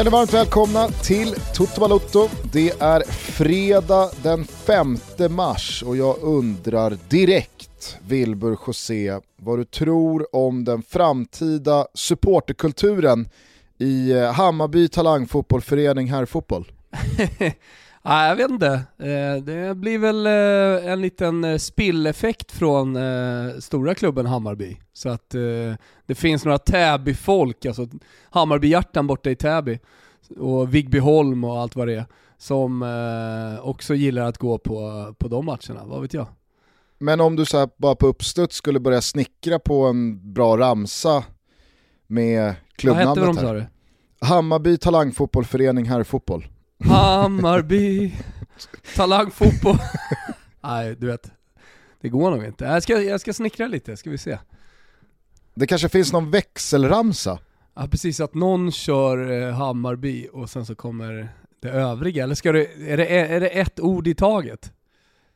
Känner varmt välkomna till Toto Balotto. Det är fredag den 5 mars och jag undrar direkt, Wilbur José, vad du tror om den framtida supporterkulturen i eh, Hammarby Talangfotbollförening herrfotboll? Nej, jag vet inte. Eh, det blir väl eh, en liten spilleffekt från stora klubben Hammarby. Så att det finns några Täby-folk, alltså Hammarby-hjärtan borta i Täby och Vigbyholm och allt vad det är, som också gillar att gå på, på de matcherna, vad vet jag. Men om du så bara på uppstuds skulle börja snickra på en bra ramsa med klubbnamnet Vad hette de sa du? Hammarby Talangfotbollförening herrfotboll. Hammarby Talangfotboll. Nej, du vet. Det går nog inte. Jag ska, jag ska snickra lite, ska vi se. Det kanske finns någon växelramsa? Ja precis, att någon kör eh, Hammarby och sen så kommer det övriga. Eller ska det, är, det, är det ett ord i taget?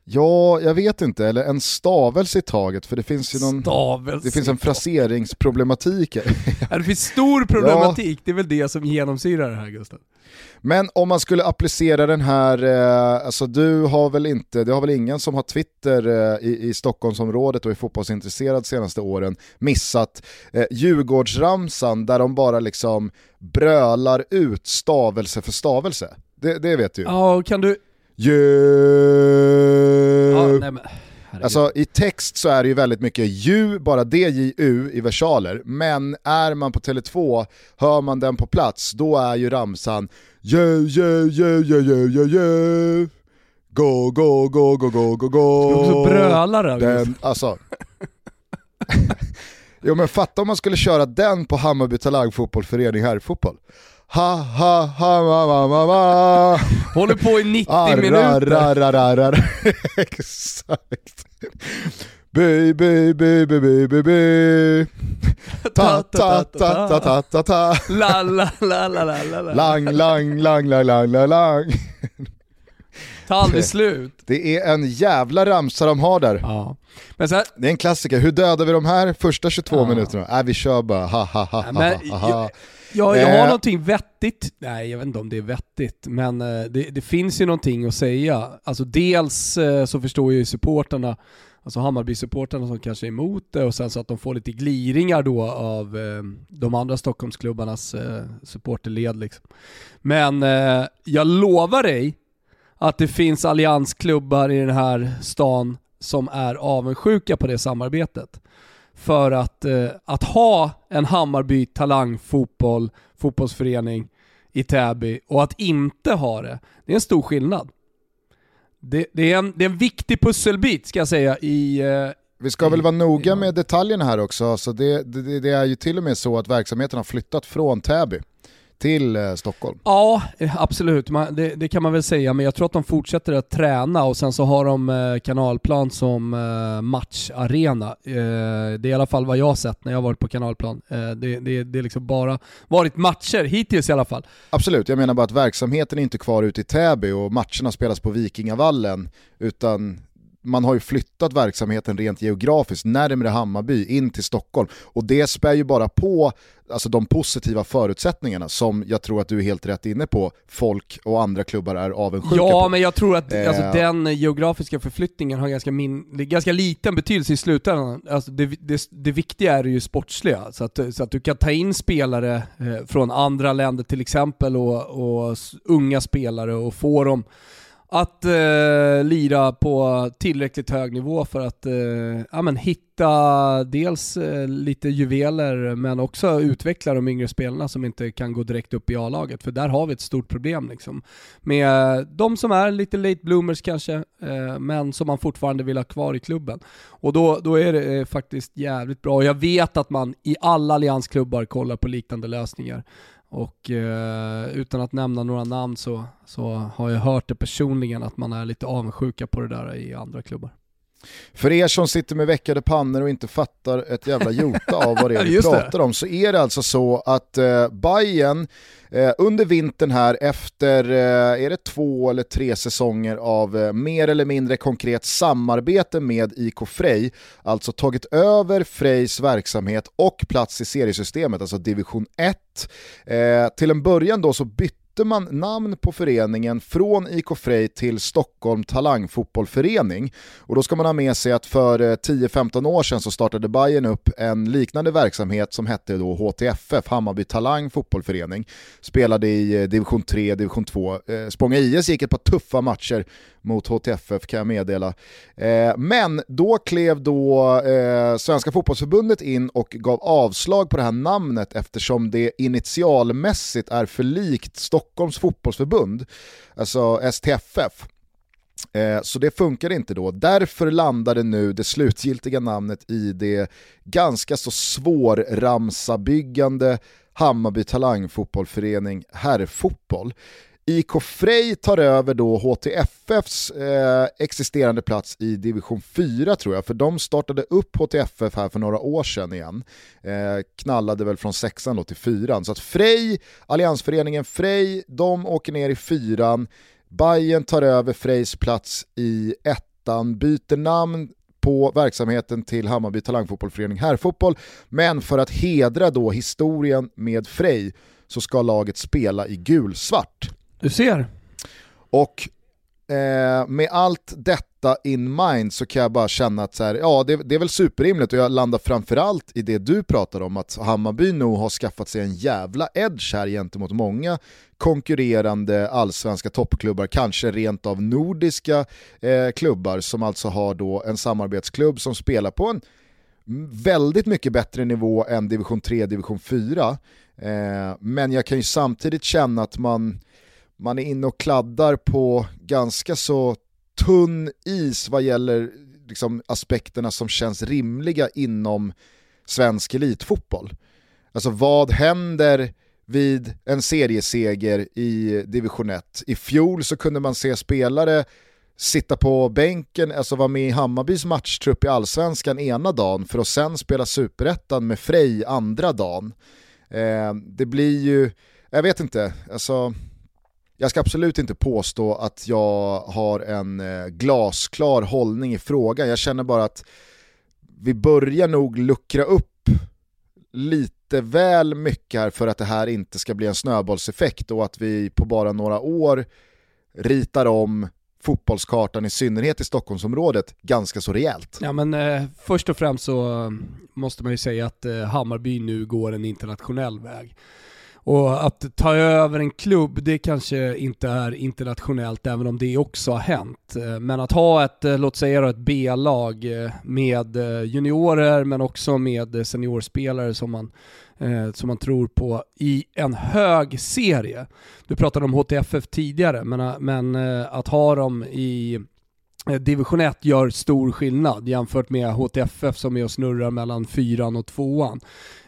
Ja, jag vet inte, eller en stavelse i taget för det finns ju någon, stavelse det finns en fraseringsproblematik. ja, det finns stor problematik, ja. det är väl det som genomsyrar det här Gustav. Men om man skulle applicera den här, eh, alltså du har väl inte, det har väl ingen som har Twitter eh, i, i Stockholmsområdet och är fotbollsintresserad senaste åren missat eh, Djurgårdsramsan där de bara liksom brölar ut stavelse för stavelse. Det, det vet du Ja, kan du Ju... Ja, nej men, alltså i text så är det ju väldigt mycket ju, bara DJU i versaler, men är man på Tele2, hör man den på plats, då är ju ramsan ju, ju, ju, ju, ju, ju, ju. Go, go, go, go, go, go, go. Ska också bröla då? Den, alltså. jo men fatta om man skulle köra den på Hammarby Talang Fotbollförening herrfotboll. Ha ha ha ma ma ma ma. Håller på i 90 Arra, minuter. Ra, ra, ra, Exakt. By, by, by, by, by, by, by. Ta, ta, ta, ta, ta, ta, ta. La, la, la, la, la, la. Lang, lang, lang, lang, lang, lang, lang. Ta aldrig slut. Det är en jävla ramsa de har där. Ja. Men så här, det är en klassiker. Hur dödar vi de här första 22 ja. minuterna? Äh, vi kör bara ha ha ha, ha, ha, ha. Ja, jag har eh. någonting vettigt, nej jag vet inte om det är vettigt, men eh, det, det, finns ju någonting att säga. Alltså dels eh, så förstår ju supporterna, alltså Hammarby-supporterna som kanske är emot det och sen så att de får lite gliringar då av eh, de andra Stockholmsklubbarnas eh, supporterled liksom. Men eh, jag lovar dig att det finns alliansklubbar i den här stan som är avundsjuka på det samarbetet för att, eh, att ha en Hammarby talangfotboll, fotbollsförening i Täby och att inte ha det, det är en stor skillnad. Det, det, är, en, det är en viktig pusselbit ska jag säga i, eh, vi ska väl vara noga med detaljerna här också, så det, det, det, är ju till och med så att verksamheten har flyttat från Täby till eh, Stockholm. Ja, eh, absolut. Man, det, det, kan man väl säga, men jag tror att de fortsätter att träna och sen så har de eh, kanalplan som eh, matcharena. Eh, det är i alla fall vad jag har sett när jag har varit på kanalplan. Eh, det, det, det är liksom bara varit matcher, hittills i alla fall. Absolut, jag menar bara att verksamheten är inte kvar ute i Täby och matcherna spelas på Vikingavallen, utan man har ju flyttat verksamheten rent geografiskt närmre Hammarby in till Stockholm och det spär ju bara på alltså de positiva förutsättningarna som jag tror att du är helt rätt inne på, folk och andra klubbar är avundsjuka ja, på. Ja, men jag tror att alltså, eh. den geografiska förflyttningen har ganska, min, ganska liten betydelse i slutändan. Alltså, det, det, det viktiga är ju sportsliga, så att, så att du kan ta in spelare eh, från andra länder till exempel och, och unga spelare och få dem att eh, lira på tillräckligt hög nivå för att eh, ja, men hitta dels eh, lite juveler men också utveckla de yngre spelarna som inte kan gå direkt upp i A-laget. För där har vi ett stort problem liksom. Med eh, de som är lite late bloomers kanske, eh, men som man fortfarande vill ha kvar i klubben. Och då, då är det eh, faktiskt jävligt bra. Och jag vet att man i alla alliansklubbar kollar på liknande lösningar. Och eh, utan att nämna några namn så, så har jag hört det personligen att man är lite avundsjuka på det där i andra klubbar. För er som sitter med veckade pannor och inte fattar ett jävla jota av vad det är vi pratar om så är det alltså så att eh, Bayern eh, under vintern här efter, eh, är det två eller tre säsonger av eh, mer eller mindre konkret samarbete med IK Frej, alltså tagit över Frejs verksamhet och plats i seriesystemet, alltså division 1. Eh, till en början då så bytte bytte man namn på föreningen från IK Frej till Stockholm Talangfotbollförening. Och då ska man ha med sig att för eh, 10-15 år sedan så startade Bayern upp en liknande verksamhet som hette då HTFF, Hammarby Talang Fotbollförening. Spelade i eh, division 3, division 2. Eh, Spånga IS gick ett par tuffa matcher mot HTFF kan jag meddela. men då klev då Svenska fotbollsförbundet in och gav avslag på det här namnet eftersom det initialmässigt är för likt Stockholm Stockholms fotbollsförbund, alltså STFF. Eh, så det funkade inte då. Därför landade nu det slutgiltiga namnet i det ganska så svårramsabyggande Hammarby Talangfotbollförening herrfotboll. IK Frej tar över då HTFFs eh, existerande plats i division 4 tror jag, för de startade upp HTFF här för några år sedan igen. Eh, knallade väl från sexan då till fyran. Så att Frej, alliansföreningen Frej, de åker ner i fyran. Bayern tar över Frejs plats i ettan, byter namn på verksamheten till Hammarby Talangfotbollförening herrfotboll, men för att hedra då historien med Frej så ska laget spela i gulsvart. Du ser. Och eh, med allt detta in mind så kan jag bara känna att så här, ja, det, det, är väl superrimligt och jag landar framförallt i det du pratar om, att Hammarby nog har skaffat sig en jävla edge här gentemot många konkurrerande allsvenska toppklubbar, kanske rent av nordiska eh, klubbar som alltså har då en samarbetsklubb som spelar på en väldigt mycket bättre nivå än division 3, division 4. Eh, men jag kan ju samtidigt känna att man man är inne och kladdar på ganska så tunn is vad gäller liksom, aspekterna som känns rimliga inom svensk elitfotboll. Alltså vad händer vid en serieseger i division 1? I fjol så kunde man se spelare sitta på bänken, alltså vara med i Hammarbys matchtrupp i allsvenskan ena dagen för att sen spela superettan med Frej andra dagen. Eh, det blir ju, jag vet inte, alltså jag ska absolut inte påstå att jag har en eh, glasklar hållning i frågan. Jag känner bara att vi börjar nog luckra upp lite väl mycket här för att det här inte ska bli en snöbollseffekt och att vi på bara några år ritar om fotbollskartan i synnerhet i Stockholmsområdet ganska så rejält. Ja men eh, först och främst så måste man ju säga att eh, Hammarby nu går en internationell väg. Och att ta över en klubb, det kanske inte är internationellt, även om det också har hänt. Eh, men att ha ett, eh, låt säga ett B-lag eh, med juniorer, men också med seniorspelare som man, som man tror på i en hög serie. Du pratade om HTFF tidigare, men, men att ha dem i Eh, division 1 gör stor skillnad jämfört med HTFF som är och snurrar mellan fyran och tvåan.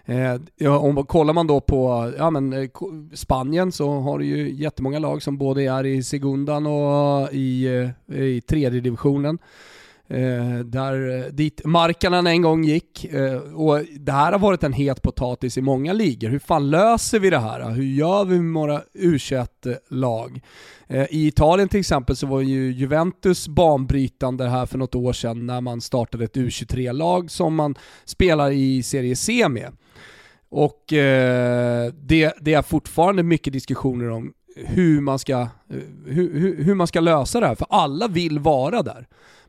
Eh, ja, om, kollar man då på ja, men, eh, Spanien så har du ju jättemånga lag som både är i Segundan och i, eh, i tredje divisionen. Eh, där, eh, dit Markkanen en gång gick. Eh, och det här har varit en het potatis i många ligor. Hur fan löser vi det här? Hur gör vi med våra U21-lag? Eh, I Italien till exempel så var ju Juventus banbrytande här för något år sedan när man startade ett U23-lag som man spelar i Serie C med. Och eh, det, det, är fortfarande mycket diskussioner om hur man, ska, eh, hur, hur, hur, man ska lösa det här, för alla vill vara där.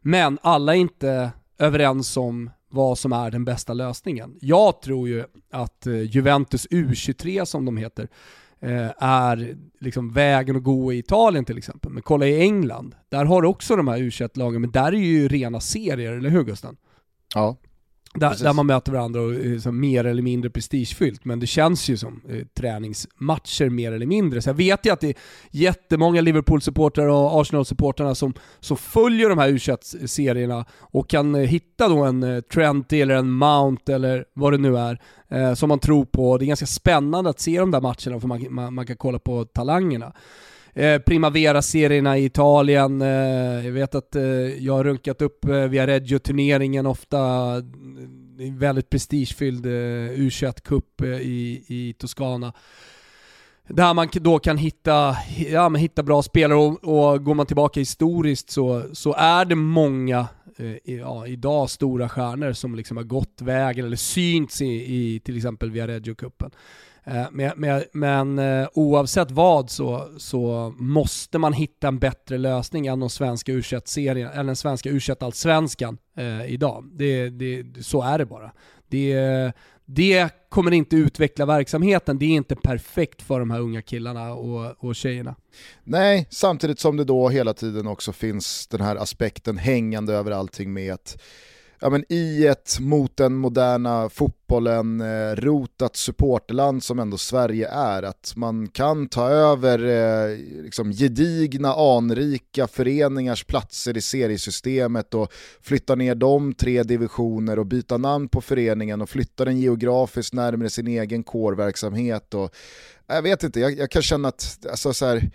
Men alla är inte överens om vad som är den bästa lösningen. Jag tror ju att eh, Juventus U23 som de heter, eh, är liksom vägen att gå i Italien till exempel. Men kolla i England, där har du också de här U21-lagen, men där är ju rena serier, eller hur Gusten? Ja, där, där, man möter varandra och är mer eller mindre prestigefyllt, men det känns ju som eh, träningsmatcher mer eller mindre. Så jag vet ju att det är jättemånga Liverpool-supportrar och Arsenal-supportrarna som, som följer de här u serierna och kan eh, hitta då en eh, Trent eller en Mount eller vad det nu är, eh, som man tror på. Det är ganska spännande att se de där matcherna för man, man, man kan kolla på talangerna eh, Primavera-serierna i Italien. Eh, jag vet att eh, jag har runkat upp eh, via Reggio-turneringen ofta, eh, väldigt prestigefylld eh, U21-cup eh, i, i Toscana där man då kan hitta, ja, men hitta bra spelare och, och går man tillbaka historiskt så, så är det många eh, ja, idag stora stjärnor som liksom har gått vägen eller synts i, i till exempel via Reggio-cupen. Eh, Eh, men, men, men eh, oavsett vad så, så måste man hitta en bättre lösning än den svenska u serien eller den svenska u allsvenskan eh, idag. Det, det, så är det bara. Det, det kommer inte utveckla verksamheten, det är inte perfekt för de här unga killarna och, och tjejerna. Nej, samtidigt som det då hela tiden också finns den här aspekten hängande över allting med att ja, men i ett mot den moderna fotbollen eh, rotat supporterland som ändå Sverige är, att man kan ta över eh, liksom gedigna, anrika föreningars platser i seriesystemet och flytta ner de tre divisioner och byta namn på föreningen och flytta den geografiskt närmare sin egen kårverksamhet. Och, jag vet inte, jag, jag kan känna att alltså, så här,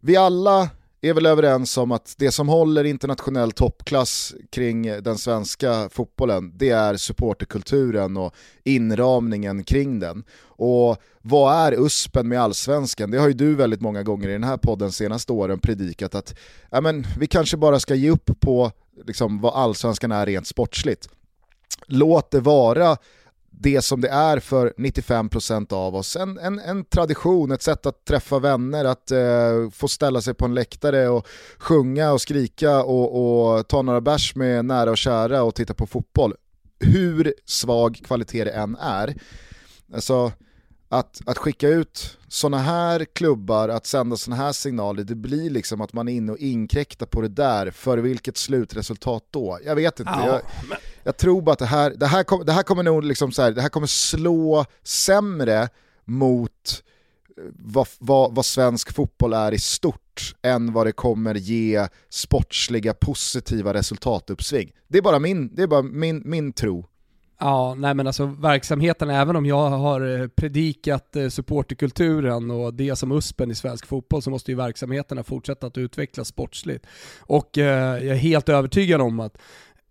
vi alla är väl överens om att det som håller internationell toppklass kring den svenska fotbollen, det är supporterkulturen och inramningen kring den. Och vad är USPen med allsvenskan? Det har ju du väldigt många gånger i den här podden senaste åren predikat att ja, men, vi kanske bara ska ge upp på liksom, vad allsvenskan är rent sportsligt. Låt det vara det som det är för 95% av oss. En, en, en, tradition, ett sätt att träffa vänner, att eh, få ställa sig på en läktare och sjunga och skrika och, och ta några bärs med nära och kära och titta på fotboll. Hur svag kvalitet det än är. Alltså, att, att skicka ut sådana här klubbar, att sända sådana här signaler, det blir liksom att man är inne och inkräktar på det där, för vilket slutresultat då? Jag vet inte. Ja, jag, men jag, tror bara att det här, det här, kom, det här kommer nog liksom så här, det här kommer slå sämre mot eh, vad, vad, vad, svensk fotboll är i stort än vad det kommer ge sportsliga positiva resultatuppsving. Det är bara min, det är bara min, min tro. Ja, nej men alltså verksamheten, även om jag har eh, predikat eh, supporterkulturen och det som USPen i svensk fotboll så måste ju verksamheterna fortsätta att utvecklas sportsligt. Och eh, jag är helt övertygad om att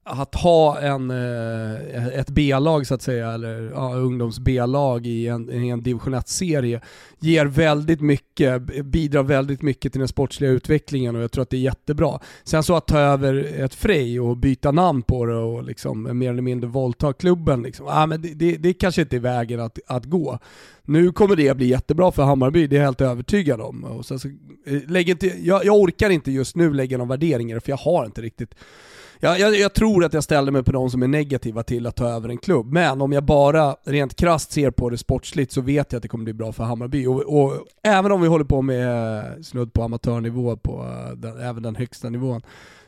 att ha en, eh, ett B-lag så att säga, eller ja, ungdoms B-lag i en, i en division 1-serie ger väldigt mycket, bidrar väldigt mycket till den sportsliga utvecklingen och jag tror att det är jättebra. Sen så att ta över ett Frej och byta namn på det och liksom mer eller mindre våldta klubben, liksom, ja, men det, det, det kanske inte är vägen att, att gå. Nu kommer det bli jättebra för Hammarby, det är jag helt övertygad om. Och sen så, eh, lägg inte, jag, jag orkar inte just nu lägga någon värdering i det för jag har inte riktigt jag, jag, jag, tror att jag ställer mig på de som är negativa till att ta över en klubb, men om jag bara rent krast ser på det sportsligt så vet jag att det kommer bli bra för Hammarby. Och, och även om vi håller på med snudd på amatörnivå på eh, den, även den högsta nivån,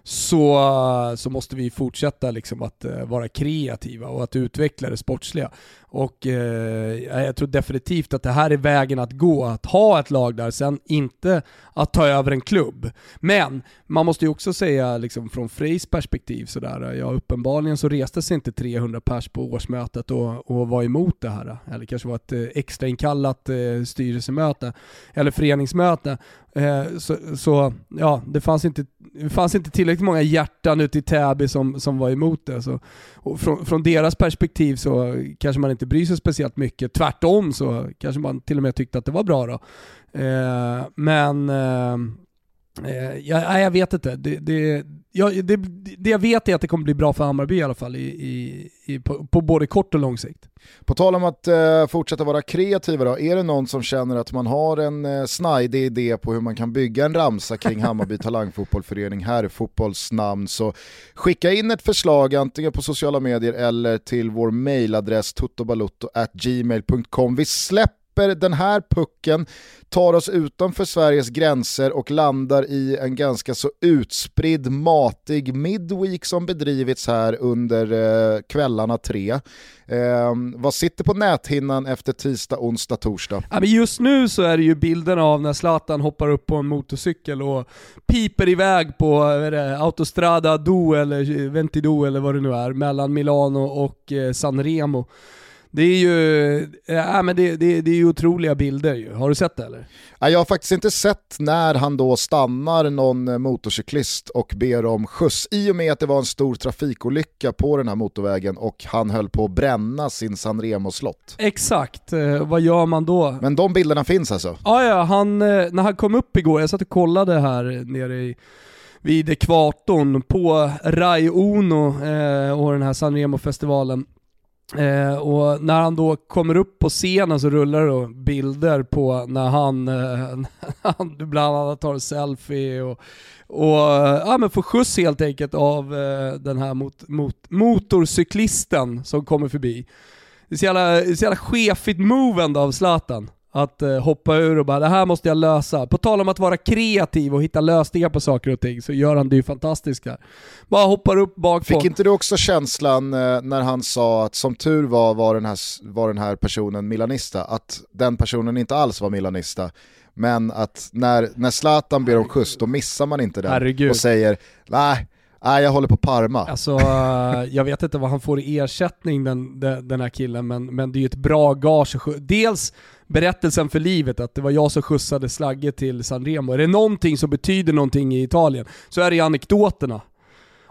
så, så måste vi fortsätta liksom att eh, vara kreativa och att utveckla det sportsliga. Och eh, jag tror definitivt att det här är vägen att gå, att ha ett lag där, sen inte att ta över en klubb. Men man måste ju också säga liksom, från Frejs perspektiv sådär, eh, ja uppenbarligen så reste sig inte 300 pers på årsmötet och, och var emot det här. Eh, eller kanske var ett eh, extrainkallat eh, styrelsemöte eller föreningsmöte. Eh, så, så, ja, det fanns, inte, det fanns inte tillräckligt många hjärtan ute i Täby som, som var emot det. Så, från, från, deras perspektiv så kanske man inte bryr sig speciellt mycket. Tvärtom så kanske man till och med tyckte att det var bra då. Eh, men eh, eh jag, jag vet inte. Det, det, jag, det, det, jag vet är att det kommer bli bra för Hammarby i alla fall i, i, i på, på, både kort och lång sikt. På tal om att eh, fortsätta vara kreativa då, är det någon som känner att man har en eh, snajdig idé på hur man kan bygga en ramsa kring Hammarby talangfotbollförening, herrfotbollsnamn, så skicka in ett förslag antingen på sociala medier eller till vår mailadress totobalutto.gmail.com. Vi släpper den här pucken tar oss utanför Sveriges gränser och landar i en ganska så utspridd matig midweek som bedrivits här under eh, kvällarna tre. Eh, vad sitter på näthinnan efter tisdag, onsdag, torsdag? Ja, men just nu så är det ju bilden av när Zlatan hoppar upp på en motorcykel och piper iväg på det, Autostrada Do eller Ventido eller vad det nu är, mellan Milano och eh, Sanremo det är ju, äh, men det, det, det är ju otroliga bilder ju. Har du sett det eller? Jag har faktiskt inte sett när han då stannar någon motorcyklist och ber om skjuts i och med att det var en stor trafikolycka på den här motorvägen och han höll på att bränna sin Sanremo-slott. Exakt, eh, vad gör man då? Men de bilderna finns alltså? Ja, ja han, eh, när han kom upp igår, jag satt och kollade här nere i vid ekvatorn på Rai Uno eh, och den här Sanremo-festivalen. Eh, och när han då kommer upp på scenen så rullar det då bilder på när han, eh, han bland annat tar en selfie och, och eh, ja, men får skjuts helt enkelt av eh, den här mot, mot, motorcyklisten som kommer förbi. Det är så jävla, så jävla chefigt move ändå av Zlatan. Att eh, hoppa ur och bara det här måste jag lösa. På tal om att vara kreativ och hitta lösningar på saker och ting så gör han det ju fantastiskt där. Bara hoppar upp bakpå. Fick inte du också känslan eh, när han sa att som tur var var den, här, var den här personen milanista, att den personen inte alls var milanista. Men att när, när Zlatan ber om skjuts då missar man inte den Herregud. och säger nej, Nej, jag håller på Parma. Alltså, eh, jag vet inte vad han får i ersättning den, den, den här killen, men, men det är ju ett bra gage. Dels berättelsen för livet, att det var jag som skjutsade Slagge till Sanremo. Är det någonting som betyder någonting i Italien så är det anekdoterna.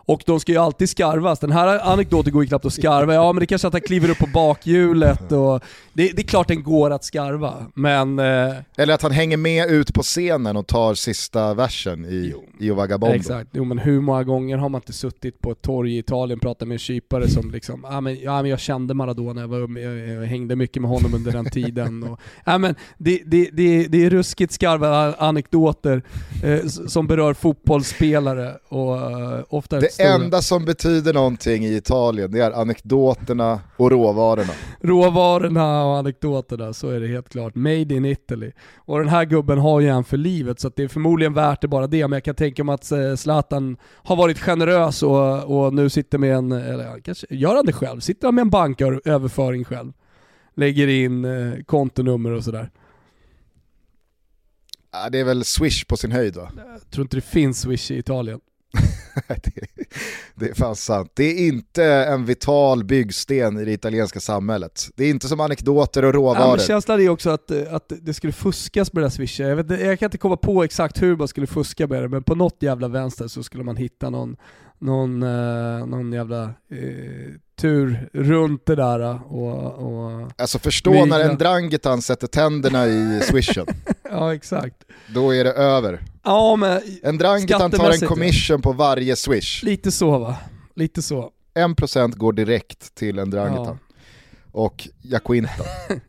Och de ska ju alltid skarvas. Den här anekdoten går ju knappt att skarva. Ja men det kanske att han kliver upp på bakhjulet och det, det är klart den går att skarva. Men... Eh... Eller att han hänger med ut på scenen och tar sista versen i Io Vagabondo. Exakt, jo men hur många gånger har man inte suttit på ett torg i Italien och pratat med en kypare som liksom, ja men, ja, men jag kände Maradona, jag, var, jag, jag hängde mycket med honom under den tiden. Och, ja, men det, det, det, det är ruskigt skarva anekdoter eh, som berör fotbollsspelare och eh, ofta Det. Enda som betyder någonting i Italien det är anekdoterna och råvarorna. Råvarorna och anekdoterna, så är det helt klart. Made in Italy. Och den här gubben har ju en för livet så det är förmodligen värt det bara det, men jag kan tänka mig att eh, Zlatan har varit generös och, och nu sitter med en, eller kanske gör han det själv? Sitter han med en banköverföring själv? Lägger in eh, kontonummer och sådär. Det är väl Swish på sin höjd va? Jag tror inte det finns Swish i Italien. det, det är fan sant. Det är inte en vital byggsten i det italienska samhället. Det är inte som anekdoter och råvaror. Ja, känslan är också att, att det skulle fuskas med det där swishen. Jag, vet, jag kan inte komma på exakt hur man skulle fuska med det, men på något jävla vänster så skulle man hitta någon, någon, eh, någon jävla eh, tur runt det där och, och Alltså förstå myga. när en Drangetan sätter tänderna i swishen. ja exakt. Då är det över. Ja men En Drangetan tar en commission på varje swish. Lite så va, lite så. 1% går direkt till en Drangetan. Ja. Och Jacuinta.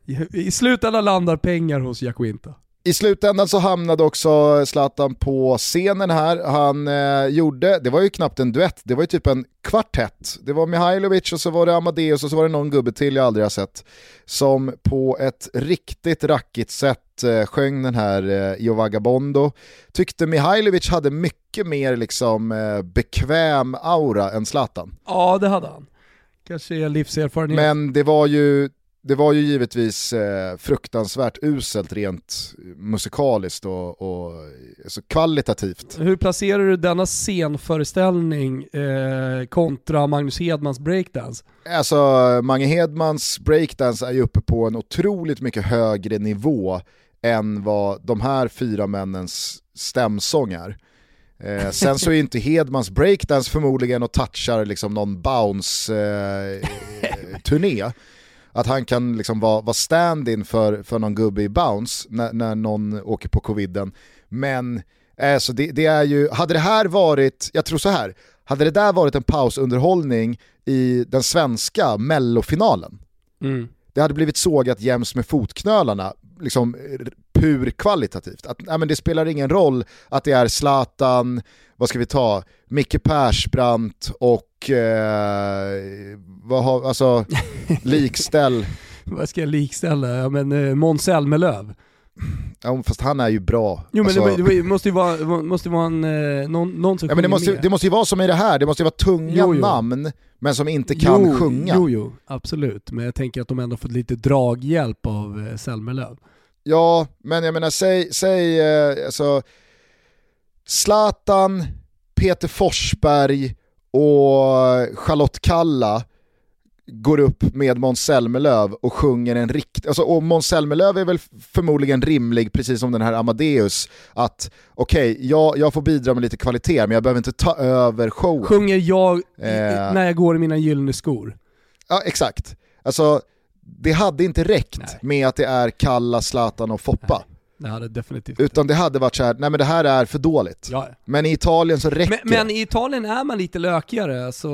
I slutändan landar pengar hos Jacuinta. I slutändan så hamnade också Zlatan på scenen här. Han eh, gjorde, det var ju knappt en duett, det var ju typ en kvartett. Det var Mihailovic och så var det Amadeus och så var det någon gubbe till jag aldrig har sett. Som på ett riktigt rackigt sätt eh, sjöng den här eh, Io Vagabondo. Tyckte Mihailovic hade mycket mer liksom, eh, bekväm aura än Zlatan. Ja det hade han. Kanske livserfarenhet. Men det var ju det var ju givetvis eh, fruktansvärt uselt rent musikaliskt och, och alltså kvalitativt. Hur placerar du denna scenföreställning eh, kontra Magnus Hedmans breakdance? Alltså Mange Hedmans breakdance är ju uppe på en otroligt mycket högre nivå än vad de här fyra männens stämsång är. Eh, sen så är inte Hedmans breakdance förmodligen och touchar liksom någon bounce-turné. Att han kan liksom vara, vara stand-in för, för någon gubbe i bounce när, när någon åker på coviden. Men alltså det, det, är ju, hade det här varit, jag tror så här, hade det där varit en pausunderhållning i den svenska mellofinalen, mm. det hade blivit sågat jäms med fotknölarna, liksom pur kvalitativt. Att, nej, men det spelar ingen roll att det är Zlatan, vad ska vi ta, Micke Persbrandt och eh, vad har, alltså likställ. vad ska jag likställa? Ja men eh, Måns Zelmerlöw. Ja, fast han är ju bra. Jo men alltså... det, det, måste ju vara, måste vara en, eh, någon, någon som ja, men det måste, med. det måste ju vara som i det här, det måste ju vara tunga jo, jo. namn men som inte kan jo, sjunga. Jo, jo, absolut. Men jag tänker att de ändå fått lite draghjälp av eh, Zelmerlöw. Ja, men jag menar säg, säg eh, alltså Zlatan, Peter Forsberg och Charlotte Kalla går upp med Måns Zelmerlöw och sjunger en riktig, alltså, och Måns Zelmerlöw är väl förmodligen rimlig, precis som den här Amadeus, att okej, okay, jag, jag får bidra med lite kvalitet men jag behöver inte ta över showen. Sjunger jag eh, när jag går i mina gyllene skor? Ja, exakt. Alltså, det hade inte räckt nej. med att det är Kalla, Zlatan och Foppa. Nej. Det hade definitivt Utan det hade varit så här, nej men det här är för dåligt. Ja. Men i Italien så räcker men, men i Italien är man lite lökigare, alltså,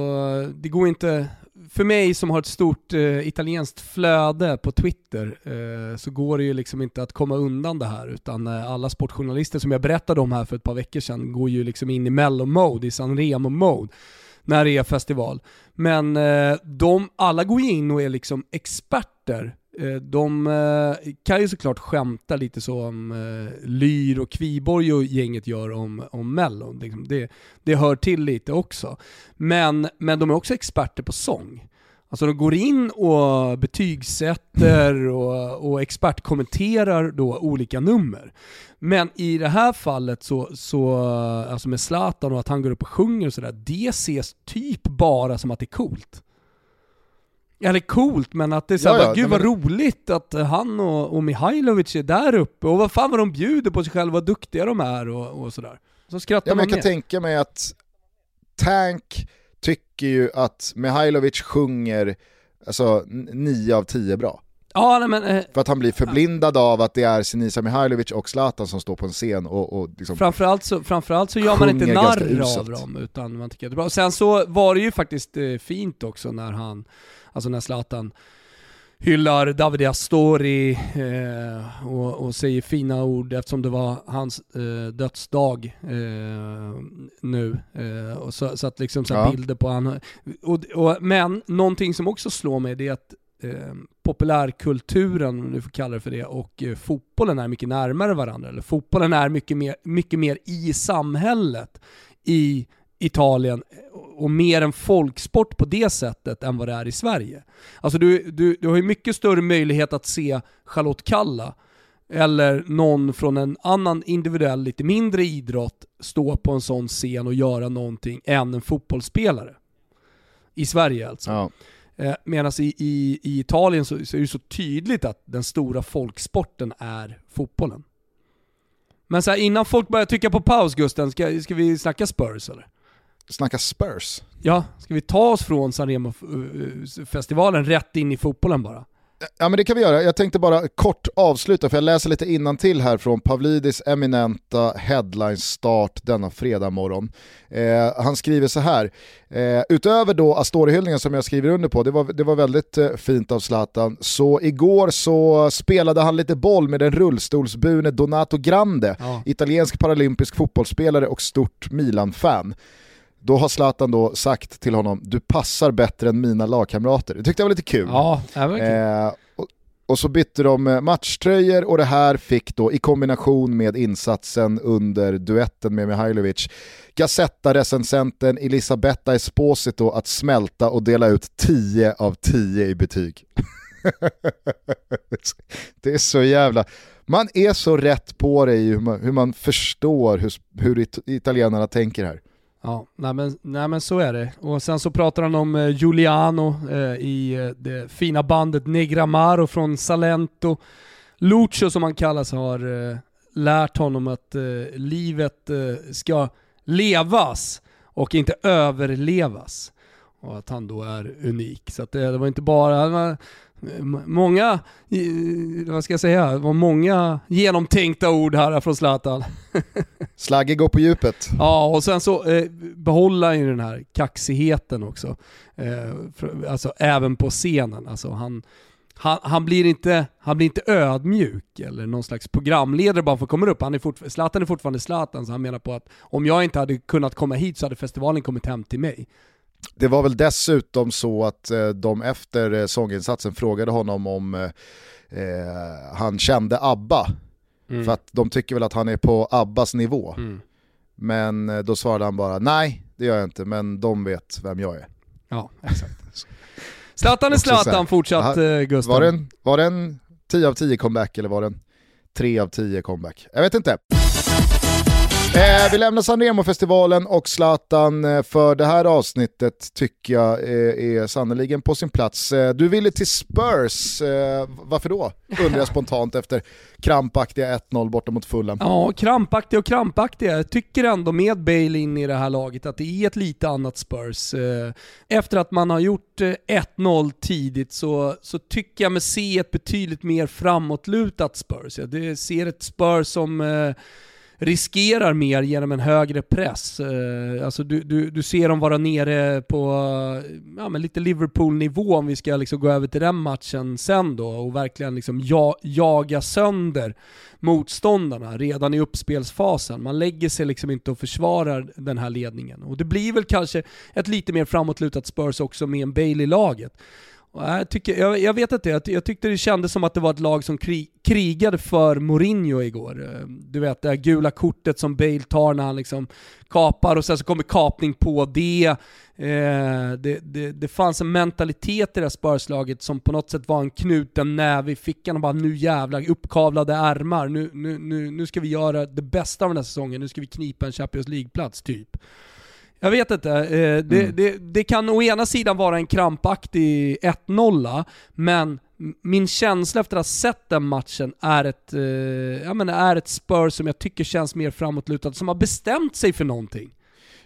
det går inte, för mig som har ett stort eh, italienskt flöde på Twitter eh, så går det ju liksom inte att komma undan det här utan eh, alla sportjournalister som jag berättade om här för ett par veckor sedan går ju liksom in i mello-mode, i San Remo-mode när det är festival. Men eh, de, alla går ju in och är liksom experter de eh, kan ju såklart skämta lite så om eh, Lyr och Kviborg och gänget gör om, om Mellon. Liksom, det, det hör till lite också. Men, men de är också experter på sång. Alltså de går in och betygsätter och, och expertkommenterar då olika nummer. Men i det här fallet så, så alltså med Zlatan och att han går upp och sjunger och sådär, det ses typ bara som att det är coolt. Eller coolt, men att det är såhär, ja, ja, gud vad men... roligt att han och, och Mihailovic är där uppe, och vad fan vad de bjuder på sig själva, vad duktiga de är och, och sådär. Så skrattar ja, man Jag kan tänka mig att Tank tycker ju att Mihailovic sjunger alltså, 9 av 10 bra. Ja, nej, men, eh, För att han blir förblindad av att det är Sinisa Mihailovic och Zlatan som står på en scen och, och liksom framförallt, så, framförallt så gör man inte narr av dem, utan man tycker att det är bra. Sen så var det ju faktiskt eh, fint också när han Alltså när Zlatan hyllar Davide Astori eh, och, och, säger fina ord eftersom det var hans eh, dödsdag eh, nu. Eh, och så, så, att liksom så ja. bilder på han. Och, och, men någonting som också slår mig det är att eh, populärkulturen, om du får kalla det för det, och eh, fotbollen är mycket närmare varandra. Eller fotbollen är mycket mer, mycket mer i samhället i Italien och mer en folksport på det sättet än vad det är i Sverige. Alltså du, du, du har ju mycket större möjlighet att se Charlotte Kalla eller någon från en annan individuell, lite mindre idrott stå på en sån scen och göra någonting än en fotbollsspelare. I Sverige alltså. Ja. Eh, Medan i, i, i, Italien så, så, är det så tydligt att den stora folksporten är fotbollen. Men så här, innan folk börjar tycka på paus Gusten, ska, ska vi snacka Spurs eller? Snacka Spurs. Ja, ska vi ta oss från Sanremo-festivalen rätt in i fotbollen bara? Ja men det kan vi göra. Jag tänkte bara kort avsluta för jag läser lite innan till här från Pavlidis eminenta headline-start denna fredag morgon. Eh, han skriver så här, eh, utöver då Astori-hyllningen som jag skriver under på, det var, det var väldigt eh, fint av Zlatan, så igår så spelade han lite boll med den rullstolsburne Donato Grande, ja. italiensk paralympisk fotbollsspelare och stort Milan-fan. Då har Zlatan då sagt till honom, du passar bättre än mina lagkamrater. Det tyckte jag var lite kul. Ja. Eh, och, och, så bytte de eh, matchtröjor och det här fick då i kombination med insatsen under duetten med Mihailovic Gazetta-recensenten Elisabetta Esposito att smälta och dela ut 10 av 10 i betyg. det är så jävla... Man är så rätt på det i hur man, hur man förstår hur, hur italienarna tänker här. Ja, nej men, nej men så är det. Och sen så pratar han om eh, Giuliano eh, i eh, det fina bandet Negramaro från Salento. Lucio som han kallas har eh, lärt honom att eh, livet eh, ska levas och inte överlevas. Och att han då är unik. Så att det, det var inte bara, många, vad ska jag säga, det var många genomtänkta ord här från Zlatan. Slagge går på djupet. Ja, och sen så eh, behåller han ju den här kaxigheten också. Eh, för, alltså även på scenen. Alltså han, han, han, blir inte, han blir inte ödmjuk eller någon slags programledare bara för att komma upp. Han är fort, Zlatan är fortfarande Zlatan, så han menar på att om jag inte hade kunnat komma hit så hade festivalen kommit hem till mig. Det var väl dessutom så att eh, de efter eh, sånginsatsen frågade honom om eh, han kände ABBA. Mm. För att de tycker väl att han är på ABBAs nivå. Mm. Men då svarade han bara nej, det gör jag inte, men de vet vem jag är. Ja, exakt. Zlatan är Zlatan fortsatt Gustav. Var det, en, var det en 10 av 10 comeback eller var det en 3 av 10 comeback? Jag vet inte. Eh, vi lämnar Sanremo-festivalen och Zlatan eh, för det här avsnittet tycker jag eh, är sannoliken på sin plats. Eh, du ville till Spurs, eh, varför då? Undrar jag spontant efter krampaktiga 1-0 borta mot Fulham. Ja, krampaktiga och krampaktiga. Jag tycker ändå med Bale in i det här laget att det är ett lite annat Spurs. Eh, efter att man har gjort 1-0 tidigt så, så tycker jag mig se ett betydligt mer framåtlutat Spurs. Jag ser ett Spurs som riskerar mer genom en högre press. Eh, alltså du, du, du ser dem vara nere på eh, ja, men lite Liverpool-nivå om vi ska liksom gå över till den matchen sen då och verkligen liksom ja, jaga sönder motståndarna redan i uppspelsfasen. Man lägger sig liksom inte och försvarar den här ledningen. Och det blir väl kanske ett lite mer framåtlutat Spurs också med en Bale i laget. Jag, tycker, jag, jag, vet inte, jag, jag tyckte det kändes som att det var ett lag som krig, krigade för Mourinho igår. Eh, du vet det här gula kortet som Bale tar när han liksom kapar och sen så kommer kapning på det. Eh, det, det, det, fanns en mentalitet i det här spörslaget som på något sätt var en knuten näve i fickan och bara nu jävlar, uppkavlade ärmar, nu, nu, nu, nu ska vi göra det bästa av den här säsongen, nu ska vi knipa en Champions League-plats typ. Jag vet inte. Eh, det, mm. det, det, kan å ena sidan vara en krampaktig 1-0, men min känsla efter att ha sett den matchen är ett, eh, jag menar, är ett Spurs som jag tycker känns mer framåtlutat, som har bestämt sig för någonting.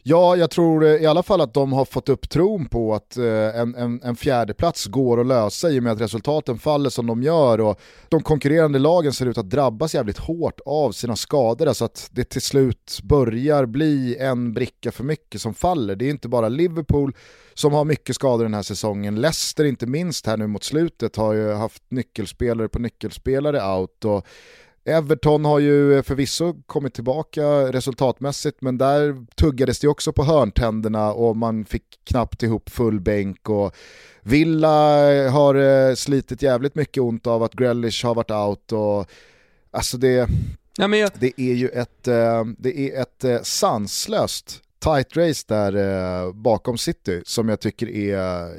Ja, jag tror eh, i alla fall att de har fått upp tron på att eh, en, en, en fjärdeplats går att lösa i och med att resultaten faller som de gör och de konkurrerande lagen ser ut att drabbas jävligt hårt av sina skador så alltså att det till slut börjar bli en bricka för mycket som faller. Det är inte bara Liverpool som har mycket skador den här säsongen. Leicester inte minst här nu mot slutet har ju haft nyckelspelare på nyckelspelare out och Everton har ju förvisso kommit tillbaka resultatmässigt men där tuggades det också på hörntänderna och man fick knappt ihop full bänk. Och Villa har eh, slitit jävligt mycket ont av att Grealish har varit out och alltså det, ja, jag... det är ju ett, eh, det är ett eh, sanslöst tight race där eh, bakom City som jag tycker är,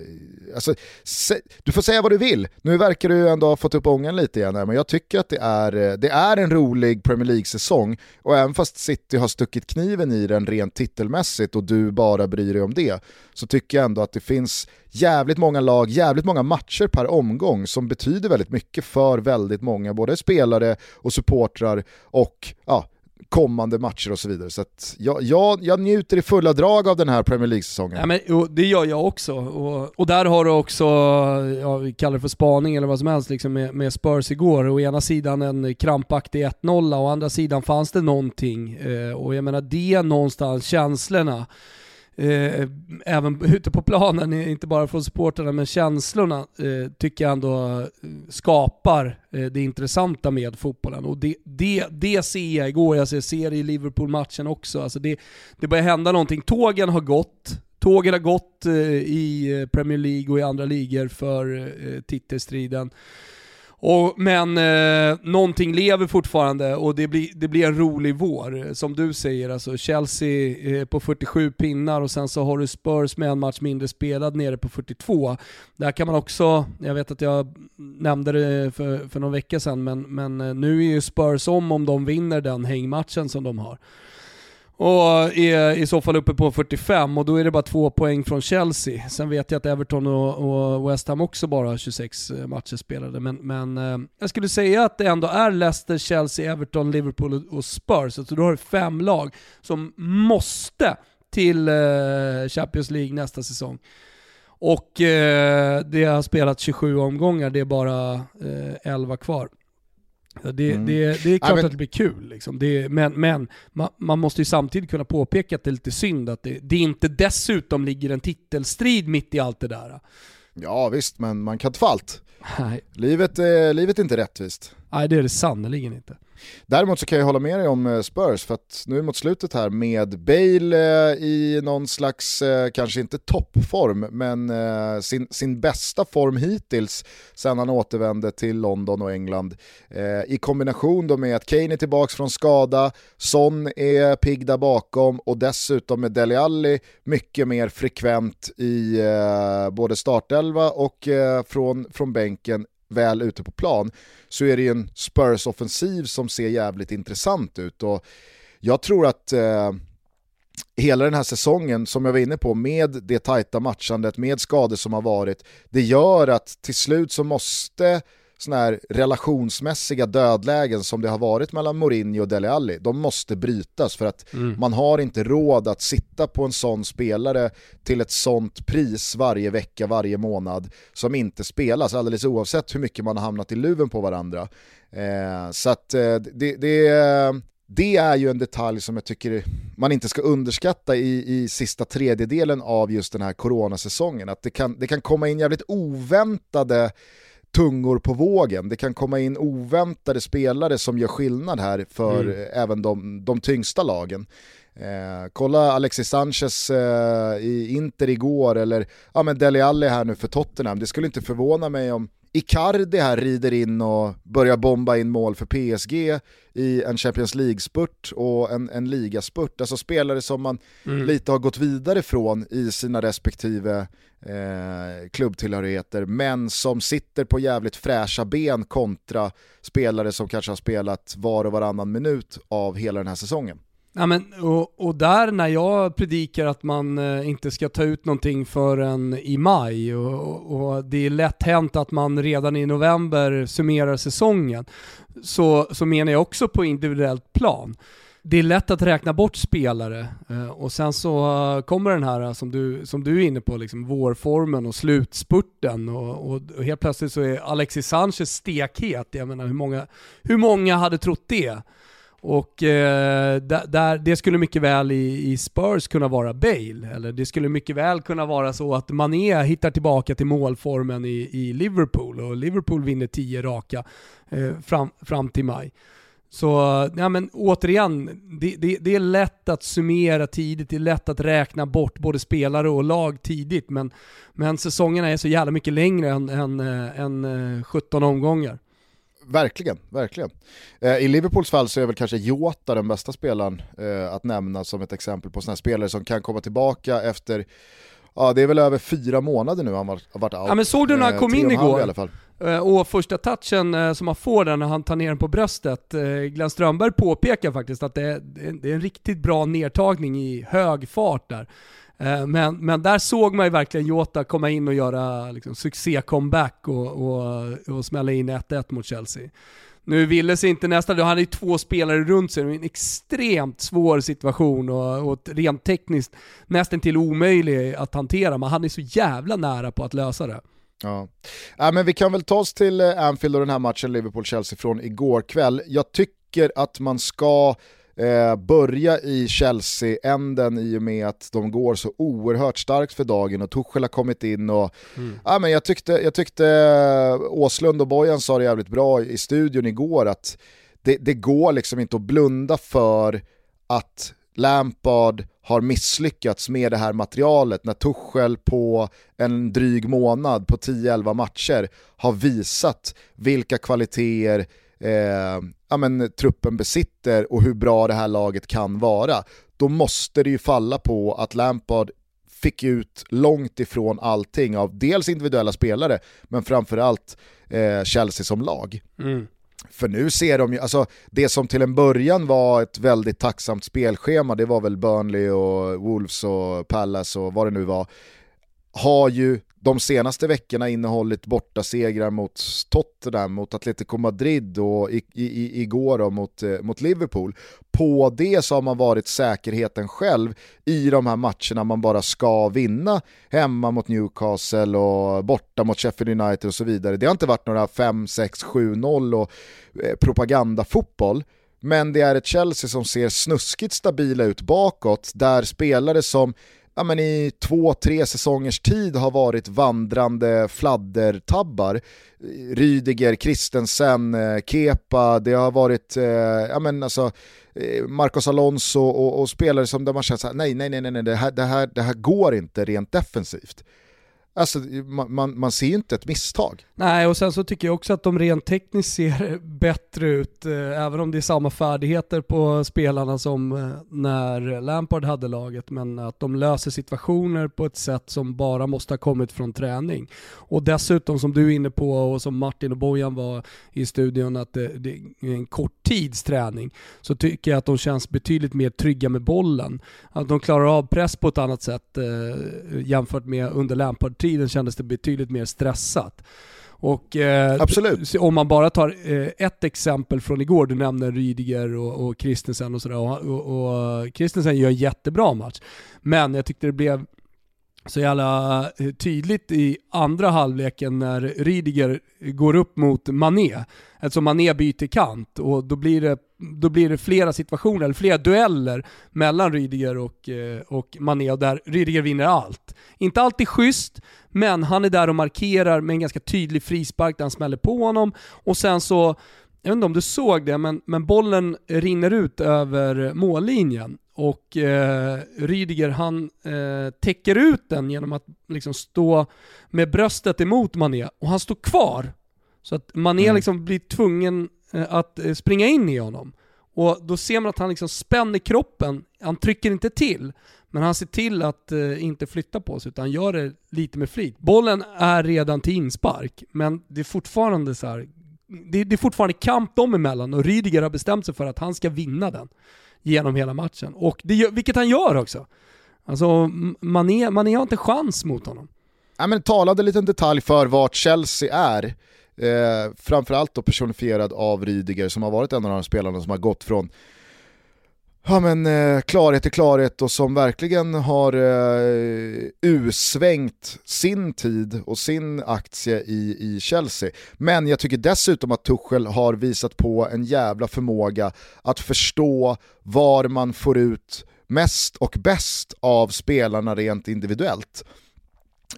alltså, se, du får säga vad du vill, nu verkar du ändå ha fått upp ångan lite igen här, men jag tycker att det är, eh, det är en rolig Premier League-säsong. Och även fast City har stuckit kniven i den rent titelmässigt och du bara bryr dig om det, så tycker jag ändå att det finns jävligt många lag, jävligt många matcher per omgång som betyder väldigt mycket för väldigt många, både spelare och supportrar och ja, kommande matcher och så vidare. Så jag, jag, jag njuter i fulla drag av den här Premier League-säsongen. Ja, men, det gör jag också. Och, och där har du också, ja, vi kallar det för spaning eller vad som helst, liksom med, med Spurs igår. Å ena sidan en krampaktig 1-0, å andra sidan fanns det någonting. Eh, och jag menar det någonstans, känslorna eh, även ute på planen, inte bara från supporterna, men känslorna eh, tycker jag ändå eh, skapar eh, det intressanta med fotbollen. Och det, det, det ser jag igår, jag ser det i Liverpool-matchen också. Alltså det, det börjar hända någonting. Tågen har gått, Tågen har gått eh, i eh, Premier League och i andra ligor för eh, titelstriden. Och, men eh, någonting lever fortfarande och det blir, det blir en rolig vår. Som du säger, alltså Chelsea eh, på 47 pinnar och sen så har du Spurs med en match mindre spelad nere på 42. Där kan man också, jag vet att jag nämnde det för, för någon vecka sedan, men, men eh, nu är ju Spurs om om de vinner den hängmatchen som de har och är i så fall uppe på 45 och då är det bara två poäng från Chelsea. Sen vet jag att Everton och, och West Ham också bara har eh, 26 matcher spelade. Men, men eh, jag skulle säga att det ändå är Leicester, Chelsea, Everton, Liverpool och Spurs. Så då har du fem lag som måste till eh, Champions League nästa säsong. Och eh, det har spelat 27 omgångar, det är bara eh, 11 kvar. Det, mm. det, det, är klart ja, men... att det blir kul, liksom. det, men, men man, man, måste ju samtidigt kunna påpeka att det är lite synd att det, det inte dessutom ligger en titelstrid mitt i allt det där. Ja visst, men man kan inte få allt. Livet, eh, livet är inte rättvist. Nej det är det sannerligen inte. Däremot så kan jag hålla med dig om eh, Spurs, för att nu mot slutet här med Bale eh, i någon slags, eh, kanske inte toppform, men sin, sin bästa form hittills sen han återvände till London och England. I kombination då med att Kane är tillbaka från skada, Son är pigg där bakom och dessutom med Dele Alli mycket mer frekvent i både startelva och från, från bänken väl ute på plan så är det ju en Spurs-offensiv som ser jävligt intressant ut. Och jag tror att eh, hela den här säsongen, som jag var inne på, med det tajta matchandet, med skador som har varit, det gör att till slut så måste sådana här relationsmässiga dödlägen som det har varit mellan Mourinho och Dele Alli, de måste brytas för att mm. man har inte råd att sitta på en sån spelare till ett sånt pris varje vecka, varje månad som inte spelas, alldeles oavsett hur mycket man har hamnat i luven på varandra. Eh, så att eh, det, det, det är ju en detalj som jag tycker man inte ska underskatta i, i sista tredjedelen av just den här coronasäsongen. Att det kan, det kan komma in jävligt oväntade tungor på vågen. Det kan komma in oväntade spelare som gör skillnad här för mm. även de, de tyngsta lagen. Eh, kolla Alexis Sanchez eh, i Inter igår eller ja, men Dele Alli här nu för Tottenham. Det skulle inte förvåna mig om Icardi här rider in och börjar bomba in mål för PSG i en Champions League-spurt och en, en ligaspurt. Alltså spelare som man mm. lite har gått vidare från i sina respektive eh, klubbtillhörigheter, men som sitter på jävligt fräscha ben kontra spelare som kanske har spelat var och varannan minut av hela den här säsongen. Ja, men, och, och, där när jag predikar att man eh, inte ska ta ut någonting förrän i maj och, och, det är lätt hänt att man redan i november summerar säsongen, så, så menar jag också på individuellt plan. Det är lätt att räkna bort spelare eh, och sen så eh, kommer den här eh, som du, som du är inne på, liksom vårformen och slutspurten och, och, och helt plötsligt så är Alexis Sanchez stekhet. Jag menar hur många, hur många hade trott det? Och eh, där, det skulle mycket väl i, i, Spurs kunna vara Bale, eller det skulle mycket väl kunna vara så att Mané hittar tillbaka till målformen i, i Liverpool och Liverpool vinner tio raka eh, fram, fram till maj. Så ja, men återigen, det, det, det, är lätt att summera tidigt, det är lätt att räkna bort både spelare och lag tidigt, men, men säsongerna är så jävla mycket längre än, än, eh, än eh, 17 omgångar. Verkligen, verkligen. Eh, I Liverpools fall så är väl kanske Jota den bästa spelaren eh, att nämna som ett exempel på sådana spelare som kan komma tillbaka efter Ja det är väl över fyra månader nu han har varit out. Ja men såg du när han kom in igår? I alla fall. Eh, och första touchen eh, som han får där när han tar ner den på bröstet, eh, Glenn Strömberg påpekar faktiskt att det är en riktigt bra nedtagning i hög fart där. Eh, men, men där såg man ju verkligen Jota komma in och göra liksom, succé-comeback och, och, och smälla in 1-1 mot Chelsea. Nu ville sig inte nästa, då hade ju två spelare runt sig, en extremt svår situation och, och rent tekniskt nästan till omöjlig att hantera, men han är så jävla nära på att lösa det. Ja. Äh, men vi kan väl ta oss till eh, Anfield och den här matchen Liverpool-Chelsea från igår kväll. Jag tycker att man ska eh, börja i Chelsea-änden i och med att de går så oerhört starkt för dagen och Tuchel har kommit in och mm. ja, men jag tyckte, jag tyckte Åslund och Bojan sa det jävligt bra i studion igår att det, det går liksom inte att blunda för att Lampard har misslyckats med det här materialet när Tuchel på en dryg månad på 10-11 matcher har visat vilka kvaliteter eh, ja, men, truppen besitter och hur bra det här laget kan vara. Då måste det ju falla på att Lampard fick ut långt ifrån allting av dels individuella spelare men framförallt eh, Chelsea som lag. Mm. För nu ser de ju, alltså det som till en början var ett väldigt tacksamt spelschema, det var väl Burnley och Wolves och Palace och vad det nu var, har ju de senaste veckorna innehållit borta segrar mot Tottenham, mot Atletico Madrid och i, i, igår då mot, eh, mot Liverpool. På det så har man varit säkerheten själv i de här matcherna man bara ska vinna hemma mot Newcastle och borta mot Sheffield United och så vidare. Det har inte varit några 5, 6, 7-0 och eh, propagandafotboll. Men det är ett Chelsea som ser snuskigt stabila ut bakåt, där spelare som ja, men i två, tre säsongers tid har varit vandrande fladdertabbar. Rydiger, Christensen, eh, Kepa, det har varit eh, ja, men alltså, eh, Marcos Alonso och, och, spelare som där man känner såhär, nej, nej, nej, nej, det här, det, här, det här går inte rent defensivt. Alltså, man, man, man ser ju inte ett misstag. Nej, och sen så tycker jag också att de rent tekniskt ser bättre ut, eh, även om det är samma färdigheter på spelarna som eh, när Lampard hade laget, men att de löser situationer på ett sätt som bara måste ha kommit från träning. Och dessutom, som du är inne på och som Martin och Bojan var i studion, att det, det är en kort tids träning, så tycker jag att de känns betydligt mer trygga med bollen. Att de klarar av press på ett annat sätt eh, jämfört med under Lampard, Lampard-tiden kändes det betydligt mer stressat. Och, eh, Absolut. Om man bara tar eh, ett exempel från igår, du nämner Rydiger och, och Christensen och sådär. Och, och, och Christensen gör en jättebra match. Men jag tyckte det blev så jävla eh, tydligt i andra halvleken när Rydiger går upp mot Mané. Eftersom Mané byter kant och då blir det, då blir det flera situationer, eller flera dueller mellan Rydiger och, eh, och Mané och där Rydiger vinner allt. Inte alltid schysst, men han är där och markerar med en ganska tydlig frispark där han smäller på honom och sen så jag vet inte om du såg det, men, men bollen rinner ut över mållinjen och eh, Rydiger han eh, täcker ut den genom att liksom stå med bröstet emot Mané och han står kvar. Så att Mané mm. liksom blir tvungen eh, att eh, springa in i honom. Och då ser man att han liksom spänner kroppen, han trycker inte till, men han ser till att eh, inte flytta på sig utan gör det lite med flit. Bollen är redan till inspark, men det är fortfarande så här, det, det är fortfarande kamp dem emellan och Rydiger har bestämt sig för att han ska vinna den genom hela matchen. Och det, vilket han gör också. Alltså, Mané, Mané har inte chans mot honom. Ja, men talande liten detalj för vart Chelsea är. Eh, framförallt då personifierad av Rydiger som har varit en av de spelarna som har gått från ja, men, eh, klarhet är klarhet och som verkligen har eh, usvängt sin tid och sin aktie i, i Chelsea. Men jag tycker dessutom att Tuchel har visat på en jävla förmåga att förstå var man får ut mest och bäst av spelarna rent individuellt.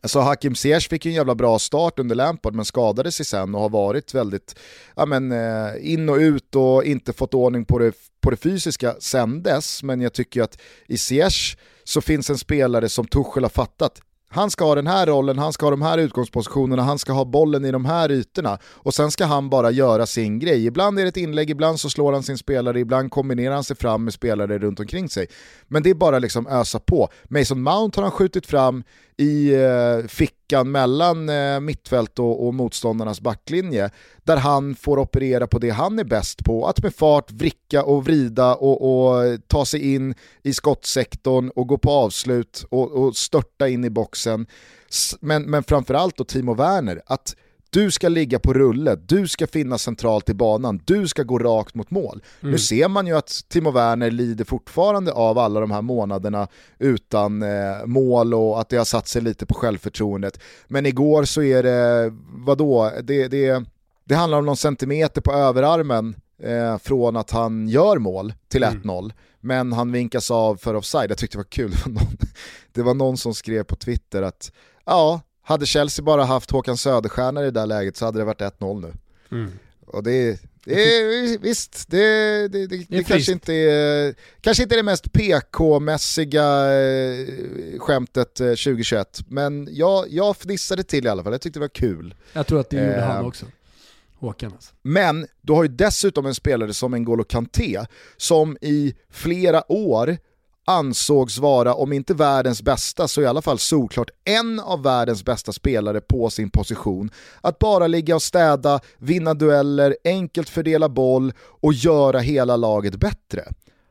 Alltså Hakim Ziyech fick ju en jävla bra start under Lampard men skadade sig sen och har varit väldigt ja, men, eh, in och ut och inte fått ordning på det, på det fysiska sen dess. Men jag tycker att i Ziyech så finns en spelare som Tuchel har fattat han ska ha den här rollen, han ska ha de här utgångspositionerna, han ska ha bollen i de här ytorna och sen ska han bara göra sin grej. Ibland är det ett inlägg, ibland så slår han sin spelare, ibland kombinerar han sig fram med spelare runt omkring sig. Men det är bara liksom ösa på. Mason Mount har han skjutit fram i eh, fickan mellan eh, mittfält och, och motståndarnas backlinje där han får operera på det han är bäst på, att med fart vricka och vrida och, och ta sig in i skottsektorn och gå på avslut och, och störta in i boxen. Men, men framförallt då Timo Werner, att du ska ligga på rulle, du ska finnas centralt i banan, du ska gå rakt mot mål. Mm. Nu ser man ju att Timo Werner lider fortfarande av alla de här månaderna utan eh, mål och att det har satt sig lite på självförtroendet. Men igår så är det, vadå, det, det, det handlar om någon centimeter på överarmen eh, från att han gör mål till 1-0. Mm. Men han vinkas av för offside, jag tyckte det var kul, det var någon, det var någon som skrev på Twitter att ja, hade Chelsea bara haft Håkan Söderstjärna i det där läget så hade det varit 1-0 nu. Mm. Och det, det är, visst, det, det, det, det kanske, inte är, kanske inte är det mest PK-mässiga eh, skämtet 2021, eh, men jag, jag fnissade till i alla fall, jag tyckte det var kul. Jag tror att det gjorde eh, han också. Håkan alltså. Men du har ju dessutom en spelare som N'Golo Kanté som i flera år ansågs vara, om inte världens bästa, så i alla fall solklart en av världens bästa spelare på sin position. Att bara ligga och städa, vinna dueller, enkelt fördela boll och göra hela laget bättre.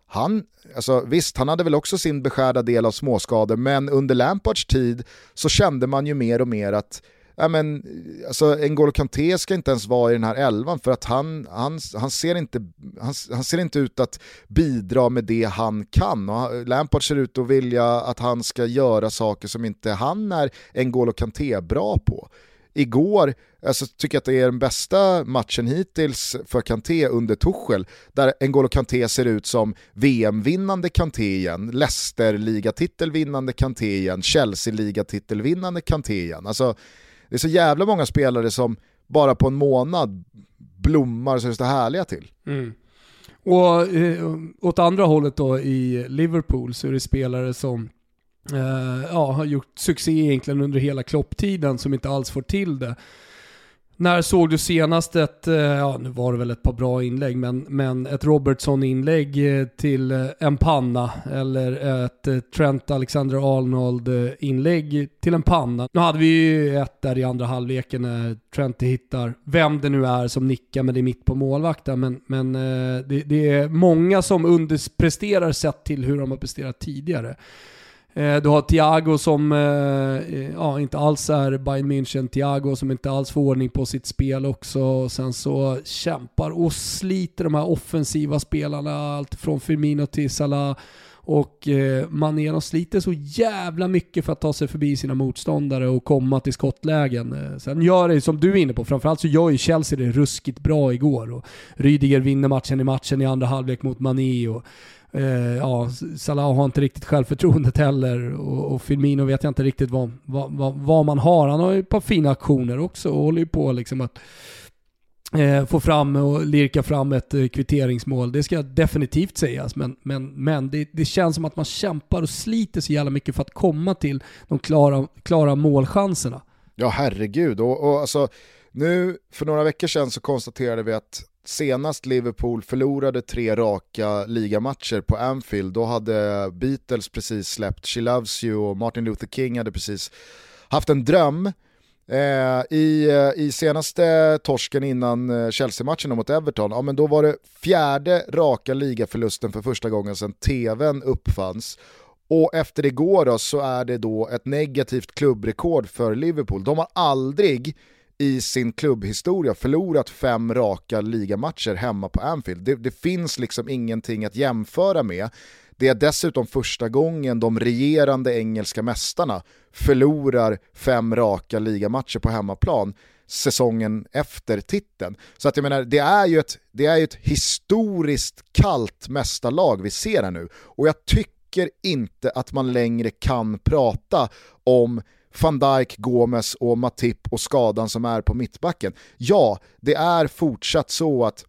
Han, alltså visst, han hade väl också sin beskärda del av småskador, men under Lampards tid så kände man ju mer och mer att ja, men, alltså, N'Golo Kanté ska inte ens vara i den här elvan för att han, han, han, ser inte, han, han ser inte ut att bidra med det han kan. Och Lampard ser ut att vilja att han ska göra saker som inte han är N'Golo Kanté bra på. Igår alltså, tycker jag att det är den bästa matchen hittills för Kanté under Tuchel, där N'Golo Kanté ser ut som VM-vinnande Kanté igen, Leicester-ligatitelvinnande Kanté igen, Chelsea-ligatitelvinnande Kanté igen. Alltså, det är så jävla många spelare som bara på en månad blommar så det härliga till. Mm. Och eh, åt andra hållet då i Liverpool så är det spelare som eh, ja, har gjort succé egentligen under hela klopptiden som inte alls får till det. När såg du senast ett, eh, ja nu var det väl ett par bra inlägg, men, men ett Robertson-inlägg eh, till eh, en panna eller ett Trent Alexander-Arnold-inlägg till en panna. Nu hade vi ju ett där i andra halvleken när Trent hittar vem det nu är som nickar, men det är mitt på målvakten. Men, men det, det är många som underpresterar sett till hur de har presterat tidigare. Eh, du har Thiago som eh, eh, ja, inte alls är Bayern München, Thiago som inte alls får ordning på sitt spel också. och Sen så kämpar och sliter de här offensiva spelarna, allt från Firmino till Salah. Och eh, Mané de sliter så jävla mycket för att ta sig förbi sina motståndare och komma till skottlägen. Eh, sen gör det, som du är inne på, framförallt så gör ju Chelsea det ruskigt bra igår. Och Rydiger vinner matchen i matchen i andra halvlek mot Mané. Och, Eh, ja, Salah har inte riktigt självförtroendet heller och, och Firmino vet jag inte riktigt vad, vad, vad, vad, man har. Han har ju ett par fina aktioner också och håller ju på liksom att eh, få fram och lirka fram ett eh, kvitteringsmål. Det ska definitivt sägas, men, men, men det, det, känns som att man kämpar och sliter så jävla mycket för att komma till de klara, klara målchanserna. Ja, herregud. Och, och alltså, nu för några veckor sedan så konstaterade vi att senast Liverpool förlorade tre raka ligamatcher på Anfield, då hade Beatles precis släppt She Loves You och Martin Luther King hade precis haft en dröm. Eh, i, eh, I senaste torsken innan eh, Chelsea-matchen mot Everton, ja men då var det fjärde raka ligaförlusten för första gången sedan tvn uppfanns. Och efter igår då så är det då ett negativt klubbrekord för Liverpool. De har aldrig i sin klubbhistoria förlorat fem raka ligamatcher hemma på Anfield. Det, det, finns liksom ingenting att jämföra med. Det är dessutom första gången de regerande engelska mästarna förlorar fem raka ligamatcher på hemmaplan säsongen efter titeln. Så att jag menar, det är ju ett, det är ett historiskt kallt mästarlag vi ser här nu. Och jag tycker inte att man längre kan prata om van Dijk, Gomes och Matip och skadan som är på mittbacken. Ja, det är fortsatt så att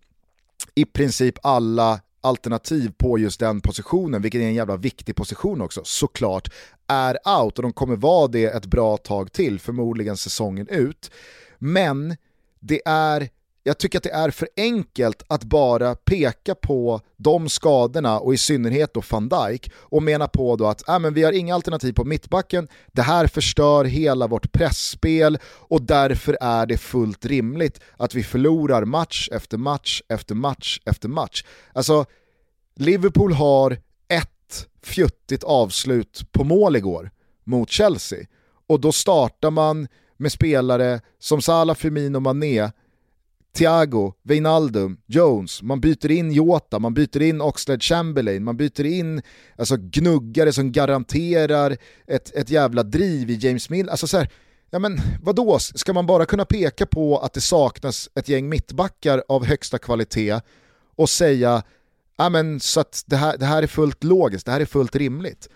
i princip alla alternativ på just den positionen, vilket är en jävla viktig position också, såklart, är out och de kommer vara det ett bra tag till, förmodligen säsongen ut. Men det är jag tycker att det är för enkelt att bara peka på de skadorna och i synnerhet då van Dijk och mena på då att äh, men vi har inga alternativ på mittbacken, det här förstör hela vårt pressspel och därför är det fullt rimligt att vi förlorar match efter match efter match efter match. Alltså, Liverpool har ett fjuttigt avslut på mål igår mot Chelsea och då startar man med spelare som Salah, Firmino, Mané Thiago, Wijnaldum, Jones, man byter in Jota, man byter in Oxlade Chamberlain, man byter in alltså, gnuggare som garanterar ett, ett jävla driv i James Mill. Alltså så här, ja men vadå, ska man bara kunna peka på att det saknas ett gäng mittbackar av högsta kvalitet och säga ja men så att det här, det här är fullt logiskt, det här är fullt rimligt.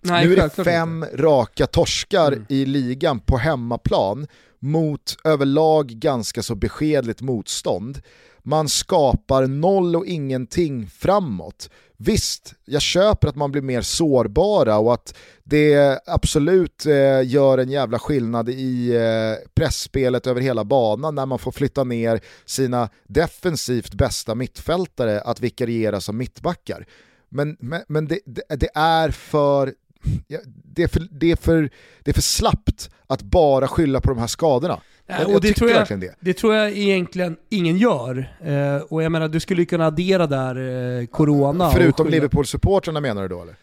Nej, nu är det fem inte. raka torskar mm. i ligan på hemmaplan mot överlag ganska så beskedligt motstånd. Man skapar noll och ingenting framåt. Visst, jag köper att man blir mer sårbara och att det absolut eh, gör en jävla skillnad i eh, pressspelet över hela banan när man får flytta ner sina defensivt bästa mittfältare att vikariera som mittbackar. Men, men, men det, det, det, är för det, är för, det, är för, det är för slappt att bara skylla på de här skadorna. Ja, och jag det, tror jag, det. det tror jag egentligen ingen gör. Eh, och jag menar, du skulle kunna addera där eh, corona. Förutom Liverpool-supportrarna menar du då eller?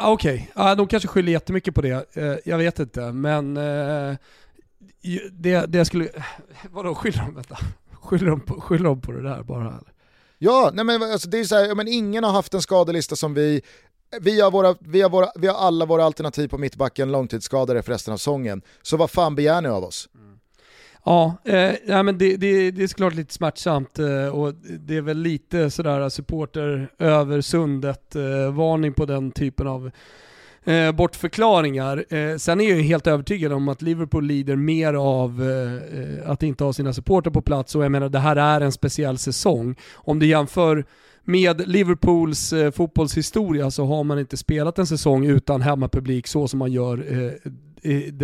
Okej, okay. ja, de kanske skyller jättemycket på det. Eh, jag vet inte, men eh, det, det jag skulle... Vadå skyller de? Vänta. Skyller de på, skyller de på det där bara? Eller? Ja, nej men alltså det är så här, men ingen har haft en skadelista som vi, vi har, våra, vi, har våra, vi har alla våra alternativ på mittbacken långtidsskadade för resten av säsongen. Så vad fan begär ni av oss? Mm. Ja, eh, ja men det, det, det är såklart lite smärtsamt eh, och det är väl lite sådär eh, supporter över sundet, eh, varning på den typen av eh, bortförklaringar. Eh, sen är jag helt övertygad om att Liverpool lider mer av eh, eh att inte ha sina supporter på plats och jag menar det här är en speciell säsong. Om du jämför med Liverpools eh, fotbollshistoria så har man inte spelat en säsong utan hemmapublik så som man gör eh,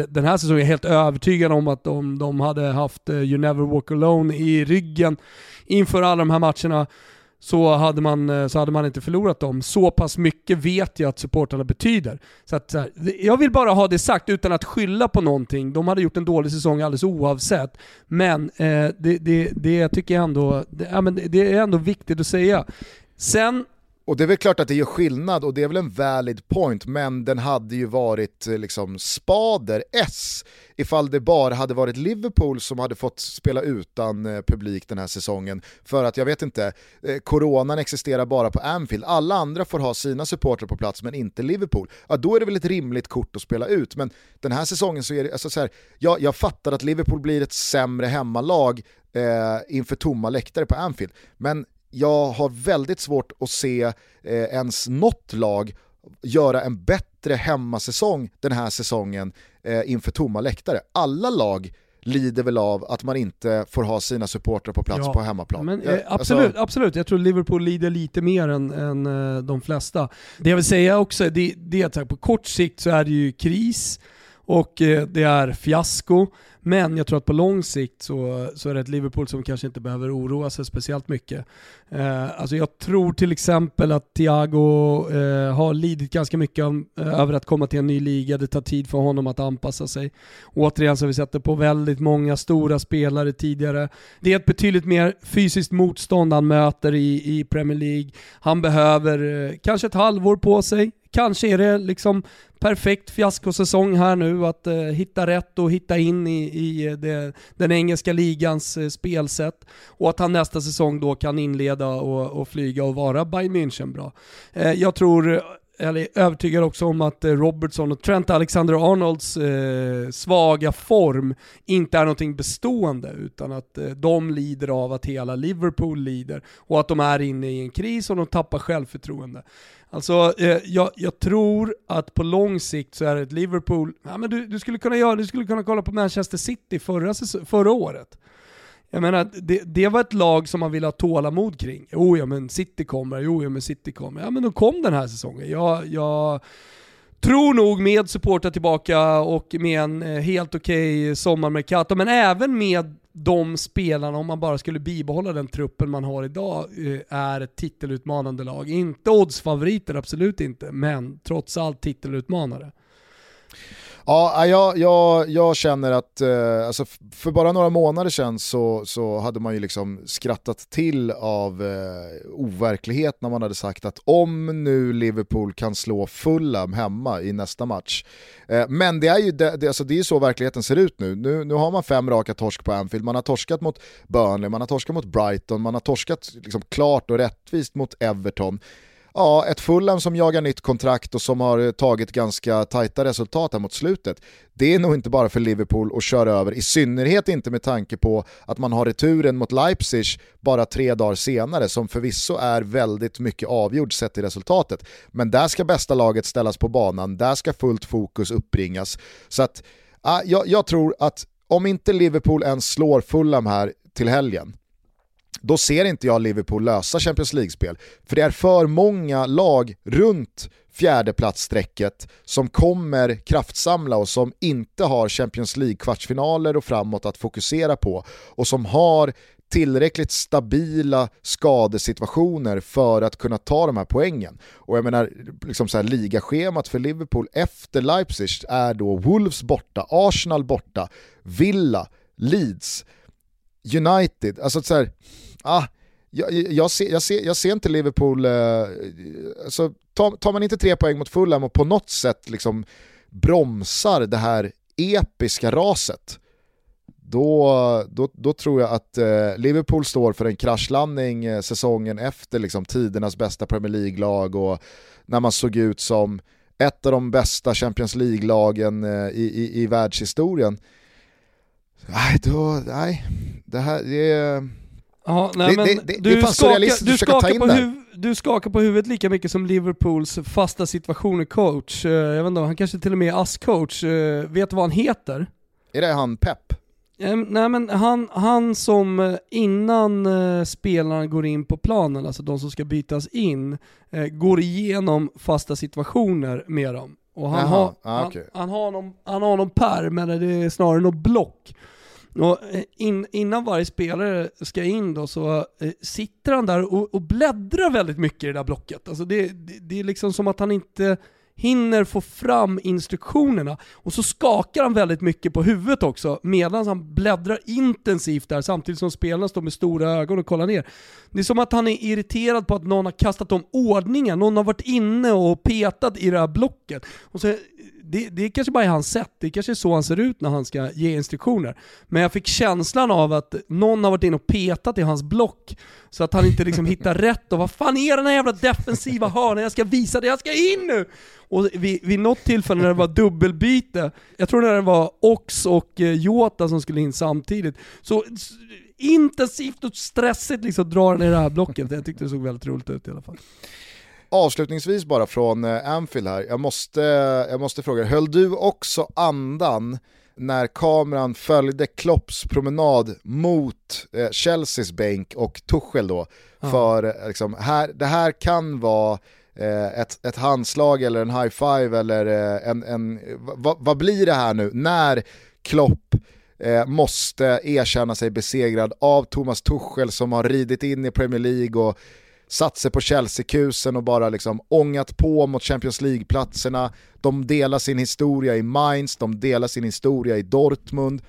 den här säsongen. Jag är helt övertygad om att om de hade haft eh, You Never Walk Alone i ryggen inför alla de här matcherna så hade, man, eh, så hade man inte förlorat dem. Så pass mycket vet jag att supportrarna betyder. Så att, jag vill bara ha det sagt utan att skylla på någonting. De hade gjort en dålig säsong alldeles oavsett. Men eh, det, det, det tycker jag ändå, det, ja, men det är ändå viktigt att säga. Sen och det är väl klart att det gör skillnad och det är väl en valid point, men den hade ju varit eh, liksom spader S ifall det bara hade varit Liverpool som hade fått spela utan eh, publik den här säsongen. För att jag vet inte, eh, coronan existerar bara på Anfield, alla andra får ha sina supportrar på plats men inte Liverpool. Ja, då är det väl ett rimligt kort att spela ut, men den här säsongen så är det, alltså så här, jag, jag fattar att Liverpool blir ett sämre hemmalag eh, inför tomma läktare på Anfield, men jag har väldigt svårt att se eh, ens något lag göra en bättre hemmasäsong den här säsongen eh, inför tomma läktare. Alla lag lider väl av att man inte får ha sina supportrar på plats ja, på hemmaplan. Men, eh, absolut, alltså... absolut, jag tror Liverpool lider lite mer än, än eh, de flesta. Det jag vill säga också, det, det är att på kort sikt så är det ju kris och eh, det är fiasko. Men jag tror att på lång sikt så, så är det ett Liverpool som kanske inte behöver oroa sig speciellt mycket. Eh, alltså jag tror till exempel att Thiago eh, har lidit ganska mycket om, eh, över att komma till en ny liga. Det tar tid för honom att anpassa sig. Återigen så har vi sett det på väldigt många stora spelare tidigare. Det är ett betydligt mer fysiskt motstånd han möter i, i Premier League. Han behöver eh, kanske ett halvår på sig. Kanske är det liksom perfekt fiaskosäsong här nu att eh, hitta rätt och hitta in i, i eh, det, den engelska ligans eh, spelsätt. Och att han nästa säsong då kan inleda och, och flyga och vara Bayern München bra. Eh, jag tror eh, eller är övertygad också om att eh, Robertson och Trent Alexander-Arnolds eh, svaga form inte är någonting bestående utan att eh, de lider av att hela Liverpool lider och att de är inne i en kris och de tappar självförtroende. Alltså, eh, jag, jag, tror att på lång sikt så är det ett Liverpool, ja, men du, du, skulle kunna göra, du skulle kunna kolla på Manchester City förra, förra året. Jag menar, det, det var ett lag som man ville ha tålamod kring. Jo ja men City kommer, jo ja men City kommer. Ja men de kom den här säsongen. Jag, jag tror nog med supportrar tillbaka och med en eh, helt okej okay sommarmercato, men även med de spelarna, om man bara skulle bibehålla den truppen man har idag, eh, är ett titelutmanande lag. Inte oddsfavoriter, absolut inte, men trots allt titelutmanare. Ja, jag, jag, jag känner att eh, alltså för bara några månader sedan så, så hade man ju liksom skrattat till av eh, overklighet när man hade sagt att om nu Liverpool kan slå Fulham hemma i nästa match. Eh, men det är ju det, det, alltså det är så verkligheten ser ut nu. nu. Nu har man fem raka torsk på Anfield, man har torskat mot Burnley, man har torskat mot Brighton, man har torskat liksom klart och rättvist mot Everton ja, ett Fulham som jagar nytt kontrakt och som har eh, tagit ganska tajta resultat här mot slutet. Det är nog inte bara för Liverpool att köra över, i synnerhet inte med tanke på att man har returen mot Leipzig bara tre dagar senare, som förvisso är väldigt mycket avgjord sett i resultatet. Men där ska bästa laget ställas på banan, där ska fullt fokus uppbringas. Så att, ja, jag, jag tror att om inte Liverpool ens slår Fulham här till helgen, då ser inte jag Liverpool lösa Champions League-spel. För det är för många lag runt fjärdeplatsstrecket som kommer kraftsamla och som inte har Champions League-kvartsfinaler och framåt att fokusera på och som har tillräckligt stabila skadesituationer för att kunna ta de här poängen. Och jag menar, liksom så här, ligaschemat för Liverpool efter Leipzig är då Wolves borta, Arsenal borta, Villa, Leeds, United, alltså så här, ah, jag, jag, ser, jag, ser, jag ser inte Liverpool, eh, alltså, tar, tar, man inte tre poäng mot Fulham och på något sätt liksom bromsar det här episka raset, då, då, då tror jag att eh, Liverpool står för en kraschlandning eh, säsongen efter liksom, tidernas bästa Premier League-lag och när man såg ut som ett av de bästa Champions League-lagen eh, i, i, i världshistorien. Nej, då, nej, det här det är Ja, nej, det, det, det, du, det skakar, du, skakar på huv, du skakar på huvudet lika mycket som Liverpools fasta situationer-coach. Uh, jag vet inte, han kanske till och med är ASS-coach. Uh, vet du vad han heter? Är det han Pep? Ehm, nej men han, han som eh, innan eh, spelarna går in på planen, alltså de som ska bytas in, eh, går igenom fasta situationer med dem. Och han, Jaha, har, ah, okej. han, han, har någon, han har någon pärm, eller det är snarare någon block. Och in, innan varje spelare ska in då så eh, sitter han där och, och bläddrar väldigt mycket i det där blocket. Alltså det, det, det är liksom som att han inte hinner få fram instruktionerna. Och så skakar han väldigt mycket på huvudet också medan han bläddrar intensivt där samtidigt som spelarna står med stora ögon och kollar ner. Det är som att han är irriterad på att någon har kastat om ordningen, någon har varit inne och petat i det här blocket. Och så, det, det är kanske bara är hans sätt, det kanske är så han ser ut när han ska ge instruktioner. Men jag fick känslan av att någon har varit inne och petat i hans block så att han inte liksom hittar rätt och vad fan är den här jävla defensiva hörnan? Jag ska visa det, jag ska in nu! Och vid, vid något tillfälle när det var dubbelbyte, jag tror när det var Ox och eh, Jota som skulle in samtidigt, så intensivt och stressigt liksom drar han i det här blocket. Jag tyckte det såg väldigt roligt ut i alla fall. Avslutningsvis bara från eh, Anfield här, jag måste, jag måste fråga, höll du också andan när kameran följde Klopps promenad mot eh, Chelseas bänk och Tuchel då? Ja. För eh, liksom, här, det här kan vara eh, ett, ett handslag eller en high five eller eh, en, en vad, vad blir det här nu när Klopp eh, måste erkänna sig besegrad av Thomas Tuchel som har ridit in i Premier League och satt sig på Chelsea-kusen och bara liksom ångat på mot Champions League-platserna. De delar sin historia i Mainz, de delar sin historia i Dortmund.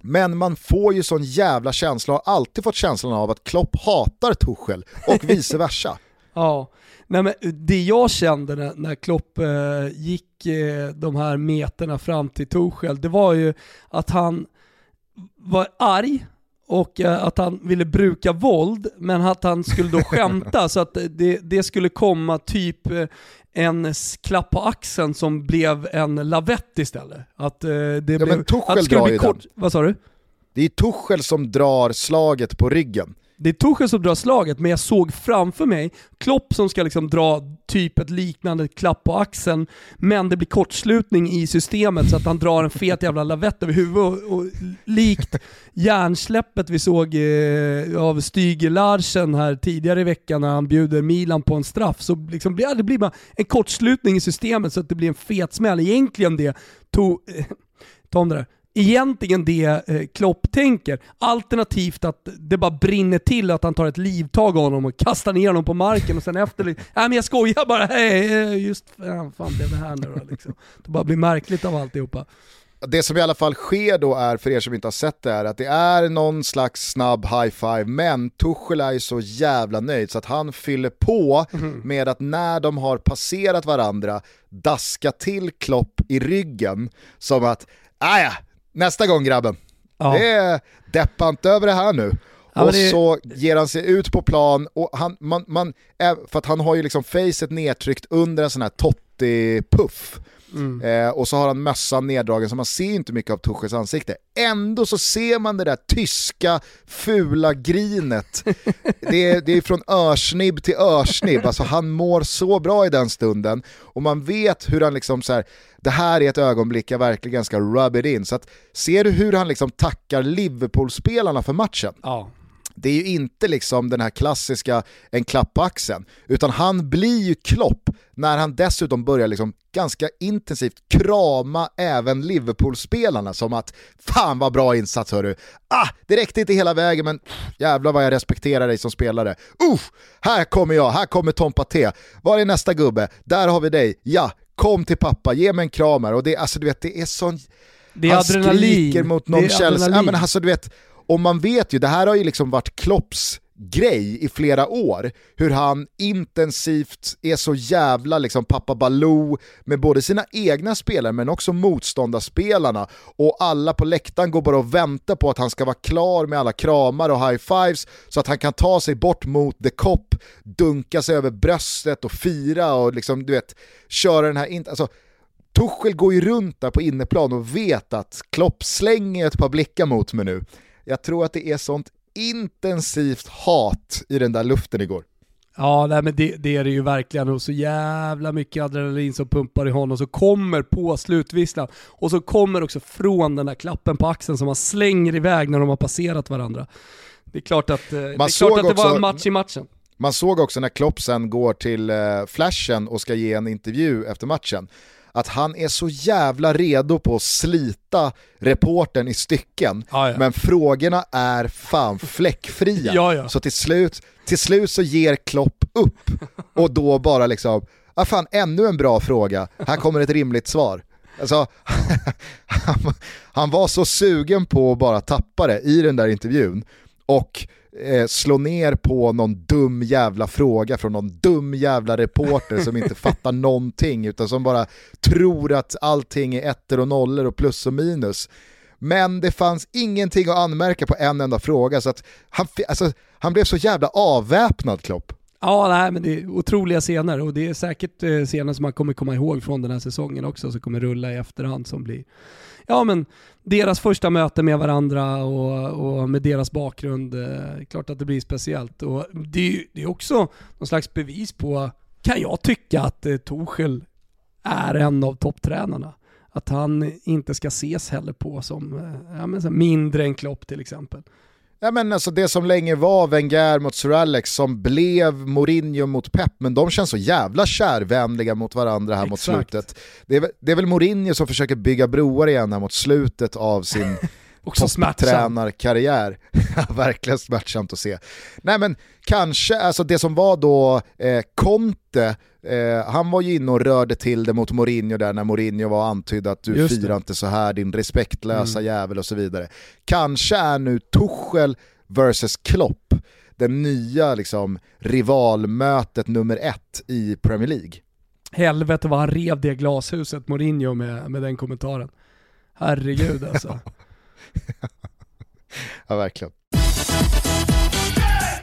Men man får ju sån jävla känsla, har alltid fått känslan av att Klopp hatar Tuchel och vice versa. Ja, Nej, men det jag kände när, när Klopp eh, gick eh, de här meterna fram till Tuchel, det var ju att han var arg och eh, att han ville bruka våld, men att han skulle då skämta så att det, det skulle komma typ eh, en klapp på axeln som blev en lavett istället. Att, eh, det blev, men Tuchel att det skulle bli kort, Vad sa du? Det är Tuchel som drar slaget på ryggen. Det är Tuchel som drar slaget, men jag såg framför mig Klopp som ska liksom dra typ ett liknande klapp på axeln, men det blir kortslutning i systemet så att han drar en fet jävla lavett över huvudet och, och likt hjärnsläppet vi såg eh, av Stüger Larsen här tidigare i veckan när han bjuder Milan på en straff, så liksom blir, det blir bara en kortslutning i systemet så att det blir en fet smäll. Egentligen det to, eh, ta om det där egentligen det eh, Klopp tänker. Alternativt att det bara brinner till att han tar ett livtag av honom och kastar ner honom på marken och sen efter nej men jag skojar bara, hej, just ja, fan blev det här nu då liksom. Det bara blir märkligt av alltihopa. Det som i alla fall sker då är, för er som inte har sett det, är att det är någon slags snabb high five, men Tuchel är ju så jävla nöjd så att han fyller på med att när de har passerat varandra, daska till Klopp i ryggen som att, "Ah, ja, nästa gång grabben, Ja. det är deppa inte över det här nu. Ja, och det- så ger han sig ut på plan, och han, man, man, för att han har ju liksom facet nedtryckt under en sån här Totti-puff. Eh, och så har han mössan neddragen så man ser inte mycket av Tuchels ansikte. Ändå så ser man det där tyska fula grinet. Det är, det är från örsnibb till örsnibb, alltså han mår så bra i den stunden. Och man vet hur han liksom så här, det här är ett ögonblick jag verkligen ska rub it in. Så att, ser du hur han liksom tackar Liverpool-spelarna för matchen? Ja. Det är ju inte liksom den här klassiska en klapp på axeln, utan han blir ju Klopp när han dessutom börjar liksom ganska intensivt krama även Liverpool-spelarna som att fan vad bra insats hörru. Ah, det räckte inte hela vägen men jävlar vad jag respekterar dig som spelare. Uff, här kommer jag, här kommer Tom Paté. Var är nästa gubbe? Där har vi dig. Ja, kom till pappa, ge mig en kram här. Och det, alltså, du vet, det är sån Det är han adrenalin. skriker mot någon Det är Chelsea. Ja, men alltså, du vet, och man vet ju, det här har ju liksom varit Klopps grej i flera år, hur han intensivt är så jävla liksom pappa Baloo med både sina egna spelare men också motståndarspelarna och alla på läktaren går bara och väntar på att han ska vara klar med alla kramar och high-fives så att han kan ta sig bort mot the cop, dunka sig över bröstet och fira och liksom du vet köra den här, in- alltså Tuchel går ju runt där på inneplan och vet att Klopp slänger ett par blickar mot mig nu. Jag tror att det är sånt intensivt hat i den där luften igår. Ja, nej, men det, det, är det ju verkligen och så jävla mycket adrenalin som pumpar i honom så kommer på slutvisslan och så kommer också från den där klappen på axeln som man slänger iväg när de har passerat varandra. Det är klart att, eh, det, är klart att det var en match i matchen. Man såg också när Klopp sen går till eh, flashen och ska ge en intervju efter matchen, att han är så jävla redo på att slita reporten i stycken, ah, ja. men frågorna är fan fläckfria. ja, ja. Så till slut, till slut så ger Klopp upp och då bara liksom, ah fan ännu en bra fråga, här kommer ett rimligt svar. Alltså, han var så sugen på att bara tappa det i den där intervjun och eh, slå ner på någon dum jävla fråga från någon dum jävla reporter som inte fattar någonting utan som bara tror att allting är ettor och nollor och plus och minus. Men det fanns ingenting att anmärka på en enda fråga så att han, alltså, han blev så jävla avväpnad Klopp. Ja, nej, men det är otroliga scener och det är säkert eh, scener som man kommer komma ihåg från den här säsongen också som kommer rulla i efterhand som blir ja, men deras första möte med varandra och, och med deras bakgrund. Eh, klart att det blir speciellt. Och det, det är också någon slags bevis på, kan jag tycka, att eh, Torshäll är en av topptränarna. Att han inte ska ses heller på som eh, ja, men mindre än Klopp till exempel. Ja, men alltså det som länge var Wenger mot Sir Alex som blev Mourinho mot Pep, men de känns så jävla kärvänliga mot varandra här Exakt. mot slutet. Det är, det är väl Mourinho som försöker bygga broar igen här mot slutet av sin topptränarkarriär. Verkligen smärtsamt att se. Nej men kanske, alltså det som var då eh, Conte, eh, han var ju inne och rörde till det mot Mourinho där när Mourinho var antydd att du Just firar det. inte så här din respektlösa mm. jävel och så vidare. Kanske är nu Tuchel versus Klopp den nya liksom, rivalmötet nummer ett i Premier League. Helvete vad han rev det glashuset Mourinho med, med den kommentaren. Herregud alltså. ja, verkligen.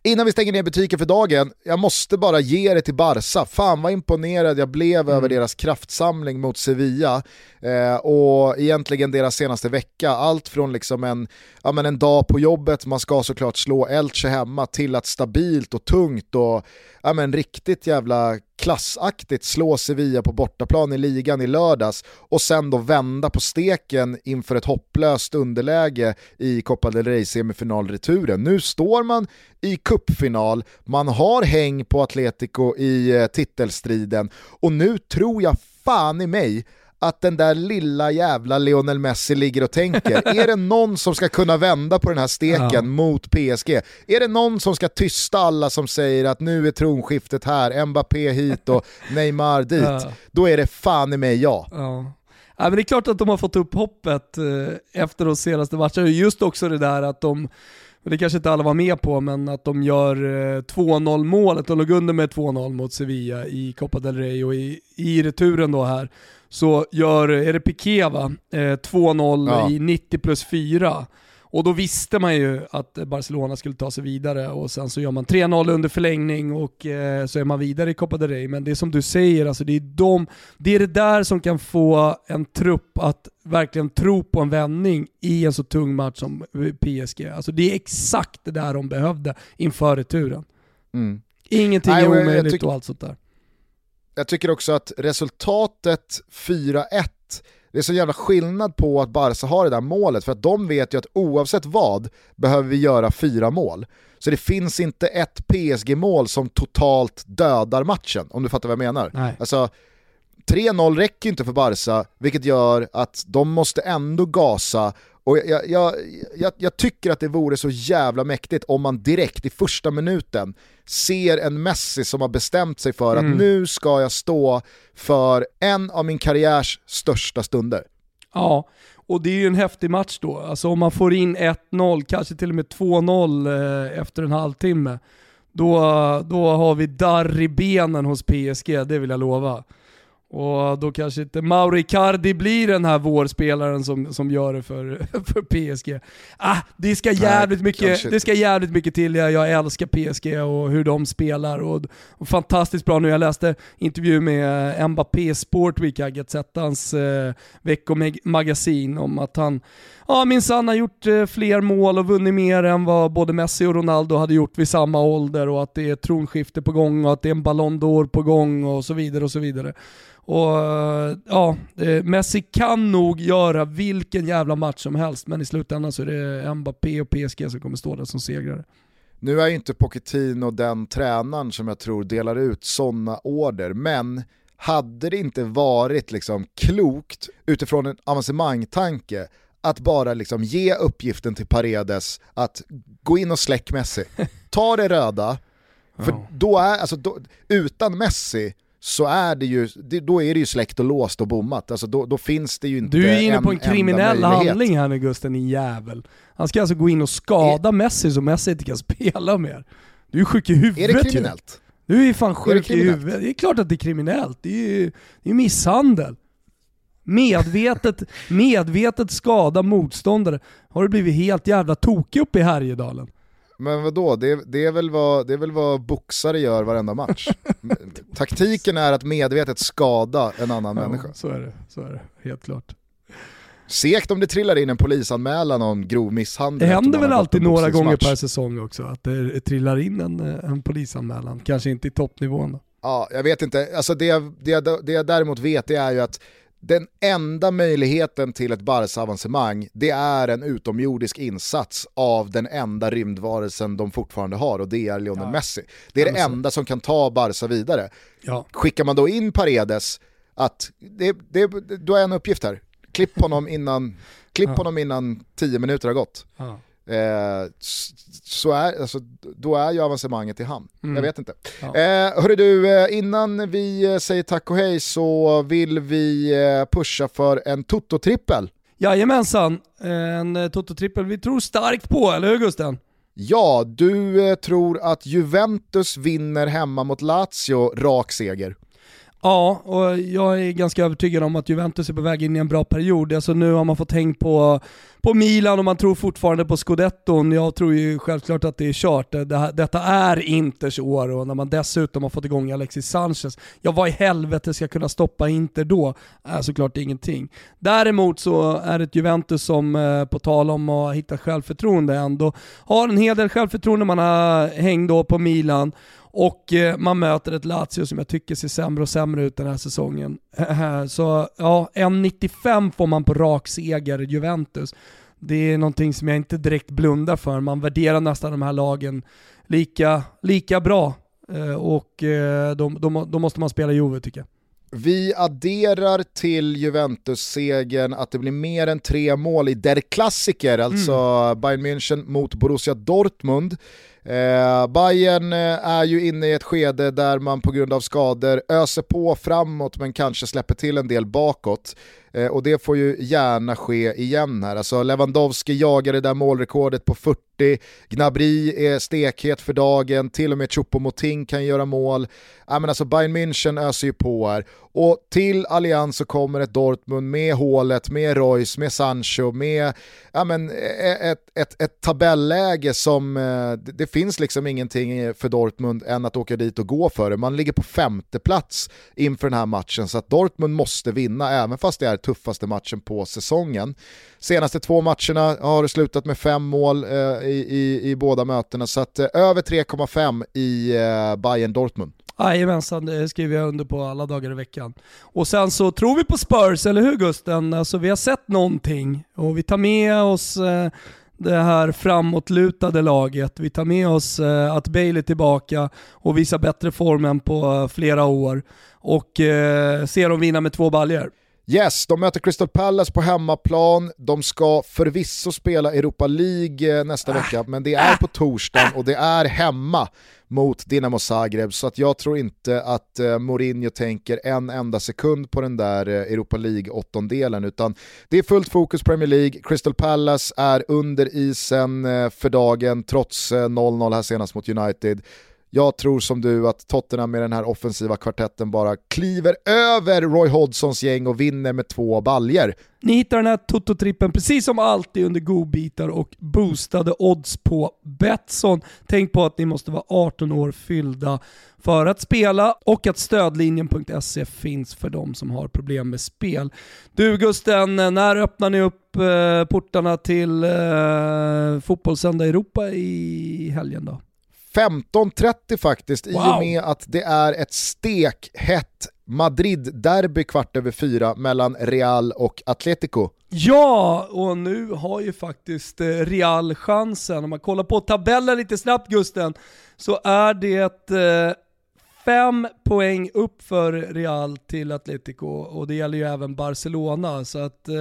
Innan vi stänger ner butiken för dagen, jag måste bara ge det till Barca. Fan vad imponerad jag blev mm. över deras kraftsamling mot Sevilla eh, och egentligen deras senaste vecka. Allt från liksom en, ja, men en dag på jobbet, man ska såklart slå Elche hemma, till att stabilt och tungt och ja, men riktigt jävla klassaktigt slå Sevilla på bortaplan i ligan i lördags och sen då vända på steken inför ett hopplöst underläge i Copa del Rey semifinalreturen. Nu står man i kuppfinal, man har häng på Atletico i eh, titelstriden och nu tror jag fan i mig att den där lilla jävla Lionel Messi ligger och tänker, är det någon som ska kunna vända på den här steken ja. mot PSG? Är det någon som ska tysta alla som säger att nu är tronskiftet här, Mbappé hit och Neymar dit? Ja. Då är det fan i mig ja. ja. Ja, men det är klart att de har fått upp hoppet eh, efter de senaste matcherna. Just också det där att de, det kanske inte alla var med på, men att de gör 2-0 eh, målet. De låg under med 2-0 mot Sevilla i Copa del Rey och i, i returen då här så gör, är det Piqué va, eh, 2-0 ja. i 90 plus 4. Och då visste man ju att Barcelona skulle ta sig vidare och sen så gör man 3-0 under förlängning och eh, så är man vidare i Copa del Rey. Men det är som du säger, alltså det, är de, det är det där som kan få en trupp att verkligen tro på en vändning i en så tung match som PSG. Alltså det är exakt det där de behövde inför returen. Mm. Ingenting är omöjligt och allt sånt där jag tycker också att resultatet 4-1, det är så jävla skillnad på att Barca har det där målet, för att de vet ju att oavsett vad behöver vi göra fyra mål. Så det finns inte ett PSG-mål som totalt dödar matchen, om du fattar vad jag menar. Nej. Alltså, 3-0 räcker inte för Barca, vilket gör att de måste ändå gasa och jag, jag, jag, jag, tycker att det vore så jävla mäktigt om man direkt i första minuten ser en Messi som har bestämt sig för mm. att nu ska jag stå för en av min karriärs största stunder. Ja, och det är ju en häftig match då. Alltså om man får in 1-0, kanske till och med 2-0 eh, efter en halvtimme, då, då har vi darr i benen hos PSG, det vill jag lova. Och då kanske inte Mauri Cardi blir den här vårspelaren som, som gör det för, för PSG. Ah, det, ska jävligt Nej, mycket, det ska jävligt mycket till, jag, jag älskar PSG och hur de spelar. Och, och fantastiskt bra nu, jag läste intervju med Mbappé Sportweek, Gazettans eh, veckomagasin om att han ja, minsann har gjort eh, fler mål och vunnit mer än vad både Messi och Ronaldo hade gjort vid samma ålder och att det är ett tronskifte på gång och att det är en Ballon d'Or på gång och så vidare och så vidare. Och eh, ja, eh, Messi kan nog göra vilken jävla match som helst, men i slutändan så är det Mbappé och PSG som kommer stå där som segrare. Nu är ju inte Pochettino den tränaren som jag tror delar ut sådana order, men hade det inte varit liksom klokt utifrån en avancemangtanke att bara liksom ge uppgiften till Paredes att gå in och släck Messi. Ta det röda, för då är, alltså, då, utan Messi så är det ju, då är det ju släckt och låst och bommat. Alltså då, då finns det ju inte Du är inne en, på en kriminell handling här nu Gusten, din jävel. Han ska alltså gå in och skada är... Messi så Messi inte kan spela mer. Du är sjuk i huvudet Är det kriminellt? Ju. Du är fan sjuk är i huvudet. Det är klart att det är kriminellt. Det är ju det är misshandel. Medvetet, medvetet skada motståndare. Har du blivit helt jävla tokig uppe i Härjedalen? Men vadå, det, det, är väl vad, det är väl vad boxare gör varenda match. Taktiken är att medvetet skada en annan ja, människa. Så är det, så är det, helt klart. Segt om det trillar in en polisanmälan om grov misshandel. Det händer väl alltid några gånger per säsong också, att det trillar in en, en polisanmälan. Kanske inte i toppnivån då. Ja, jag vet inte. Alltså det, det, det jag däremot vet är ju att den enda möjligheten till ett Barca-avancemang, det är en utomjordisk insats av den enda rymdvarelsen de fortfarande har och det är Lionel ja. Messi. Det är det enda som kan ta Barca vidare. Ja. Skickar man då in Paredes, att det, det, du har en uppgift här, klipp honom innan, klipp ja. honom innan tio minuter har gått. Eh, så är, alltså, då är ju avancemanget i hamn. Mm. Jag vet inte. Ja. Eh, hörru du, eh, innan vi eh, säger tack och hej så vill vi eh, pusha för en Toto-trippel. Jajamensan, en Toto-trippel vi tror starkt på, eller hur Gusten? Ja, du tror att Juventus vinner hemma mot Lazio, rak seger. Ja, och jag är ganska övertygad om att Juventus är på väg in i en bra period. Alltså nu har man fått häng på, på Milan och man tror fortfarande på scudetton. Jag tror ju självklart att det är kört. Det detta är Inters år och när man dessutom har fått igång Alexis Sanchez, ja vad i helvete ska kunna stoppa Inter då? Är såklart ingenting. Däremot så är det ett Juventus som, eh, på tal om att hitta självförtroende, ändå har en hel del självförtroende. Man har häng då på Milan och eh, man möter ett Lazio som jag tycker ser sämre och sämre ut den här säsongen. Så ja, 1,95 får man på rak seger Juventus. Det är någonting som jag inte direkt blundar för. Man värderar nästan de här lagen lika, lika bra. Eh, och då, då, då måste man spela Juve tycker jag. Vi adderar till Juventus-segern att det blir mer än tre mål i Der Klassiker, alltså mm. Bayern München mot Borussia Dortmund. Eh, Bayern eh, är ju inne i ett skede där man på grund av skador öser på framåt men kanske släpper till en del bakåt. Eh, och det får ju gärna ske igen här. Alltså Lewandowski jagar det där målrekordet på 40, Gnabry är stekhet för dagen, till och med Choupo-Moting kan göra mål. Eh, men alltså Bayern München öser ju på här. Och till Allianz så kommer ett Dortmund med hålet, med Reus, med Sancho, med ja, men, e, e, ett, ett, ett tabelläge som, eh, det finns liksom ingenting för Dortmund än att åka dit och gå för det. Man ligger på femte plats inför den här matchen så att Dortmund måste vinna även fast det är tuffaste matchen på säsongen. Senaste två matcherna har det slutat med fem mål eh, i, i, i, båda mötena så att eh, över 3,5 i eh, Bayern Dortmund. Jajamensan, det skriver jag under på alla dagar i veckan. Och sen så tror vi på Spurs, eller hur Gusten? Alltså vi har sett någonting och vi tar med oss eh, det här framåtlutade laget. Vi tar med oss eh, att Bale är tillbaka och visar bättre form än på eh, flera år. Och eh, ser dem vinna med två baljor. Yes, de möter Crystal Palace på hemmaplan. De ska förvisso spela Europa League eh, nästa ah. vecka, men det är på torsdagen och det är hemma mot Dinamo Zagreb, så att jag tror inte att eh, Mourinho tänker en enda sekund på den där eh, Europa League-åttondelen, utan det är fullt fokus Premier League. Crystal Palace är under isen för dagen, trots 0-0 här senast mot United. Jag tror som du att Tottenham med den här offensiva kvartetten bara kliver över Roy Hodgsons gäng och vinner med två baljer. Ni hittar den här Toto-trippen precis som alltid under godbitar och boostade odds på Betsson. Tänk på att ni måste vara 18 år fyllda för att spela och att stödlinjen.se finns för de som har problem med spel. Du Gusten, när öppnar ni upp eh, portarna till eh, Fotbollssöndag Europa i helgen då? 15.30 faktiskt, wow. i och med att det är ett stekhett Madrid-derby kvart över fyra mellan Real och Atletico. Ja, och nu har ju faktiskt eh, Real chansen. Om man kollar på tabellen lite snabbt Gusten, så är det eh, fem poäng upp för Real till Atletico och det gäller ju även Barcelona. Så att eh,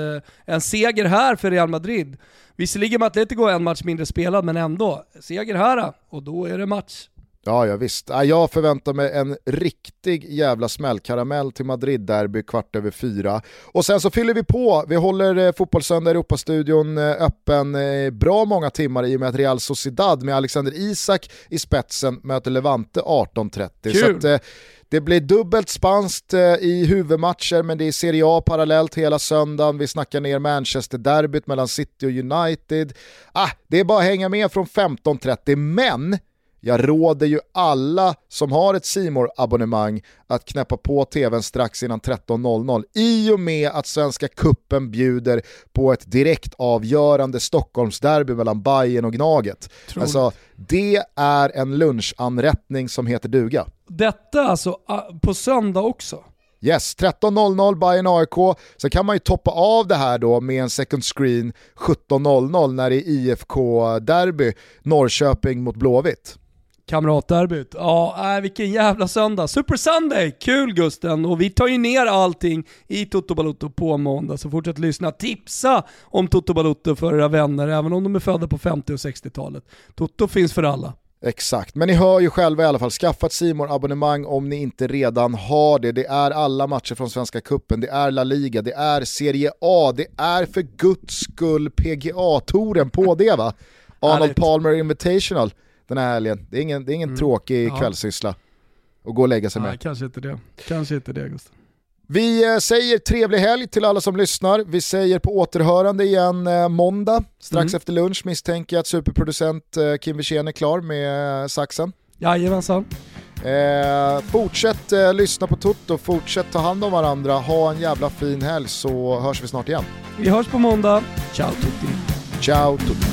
en seger här för Real Madrid. Visserligen med Atletico en match mindre spelad, men ändå. Seger här och då är det match. Ja, ja visst. Jag förväntar mig en riktig jävla smällkaramell till Madrid-derby kvart över fyra. Och sen så fyller vi på, vi håller eh, Fotbollssöndag Europastudion eh, öppen eh, bra många timmar i och med att Real Sociedad med Alexander Isak i spetsen möter Levante 18.30. Så att, det blir dubbelt spanskt i huvudmatcher men det är Serie A parallellt hela söndagen. Vi snackar ner Manchester-derbyt mellan City och United. Ah, det är bara att hänga med från 15.30 men jag råder ju alla som har ett simor abonnemang att knäppa på tvn strax innan 13.00 i och med att Svenska Kuppen bjuder på ett direkt avgörande Stockholmsderby mellan Bayern och Gnaget. Alltså, det är en lunchanrättning som heter duga. Detta alltså på söndag också? Yes, 13.00 Bayern AIK. Sen kan man ju toppa av det här då med en second screen 17.00 när det är IFK-derby Norrköping mot Blåvitt. Kamratderbyt. Ja, äh, vilken jävla söndag. Super Sunday! Kul Gusten! Och vi tar ju ner allting i Toto Balotto på måndag, så fortsätt lyssna. Tipsa om Toto Balotto för era vänner, även om de är födda på 50 och 60-talet. Toto finns för alla. Exakt, men ni hör ju själva i alla fall, skaffa ett simor abonnemang om ni inte redan har det. Det är alla matcher från Svenska Kuppen, det är La Liga, det är Serie A, det är för guds skull PGA-touren på det va? Arnold Palmer Invitational den här helgen. Det är ingen, det är ingen mm. tråkig ja. kvällssyssla att gå och lägga sig Nej, med. Kanske inte det. Kanske inte det Gustav. Vi eh, säger trevlig helg till alla som lyssnar. Vi säger på återhörande igen eh, måndag. Strax mm. efter lunch misstänker jag att superproducent eh, Kim Wirsén är klar med saxen. Jajamensan. Eh, fortsätt eh, lyssna på Toto, fortsätt ta hand om varandra, ha en jävla fin helg så hörs vi snart igen. Vi hörs på måndag. Ciao tutti. Ciao tutti.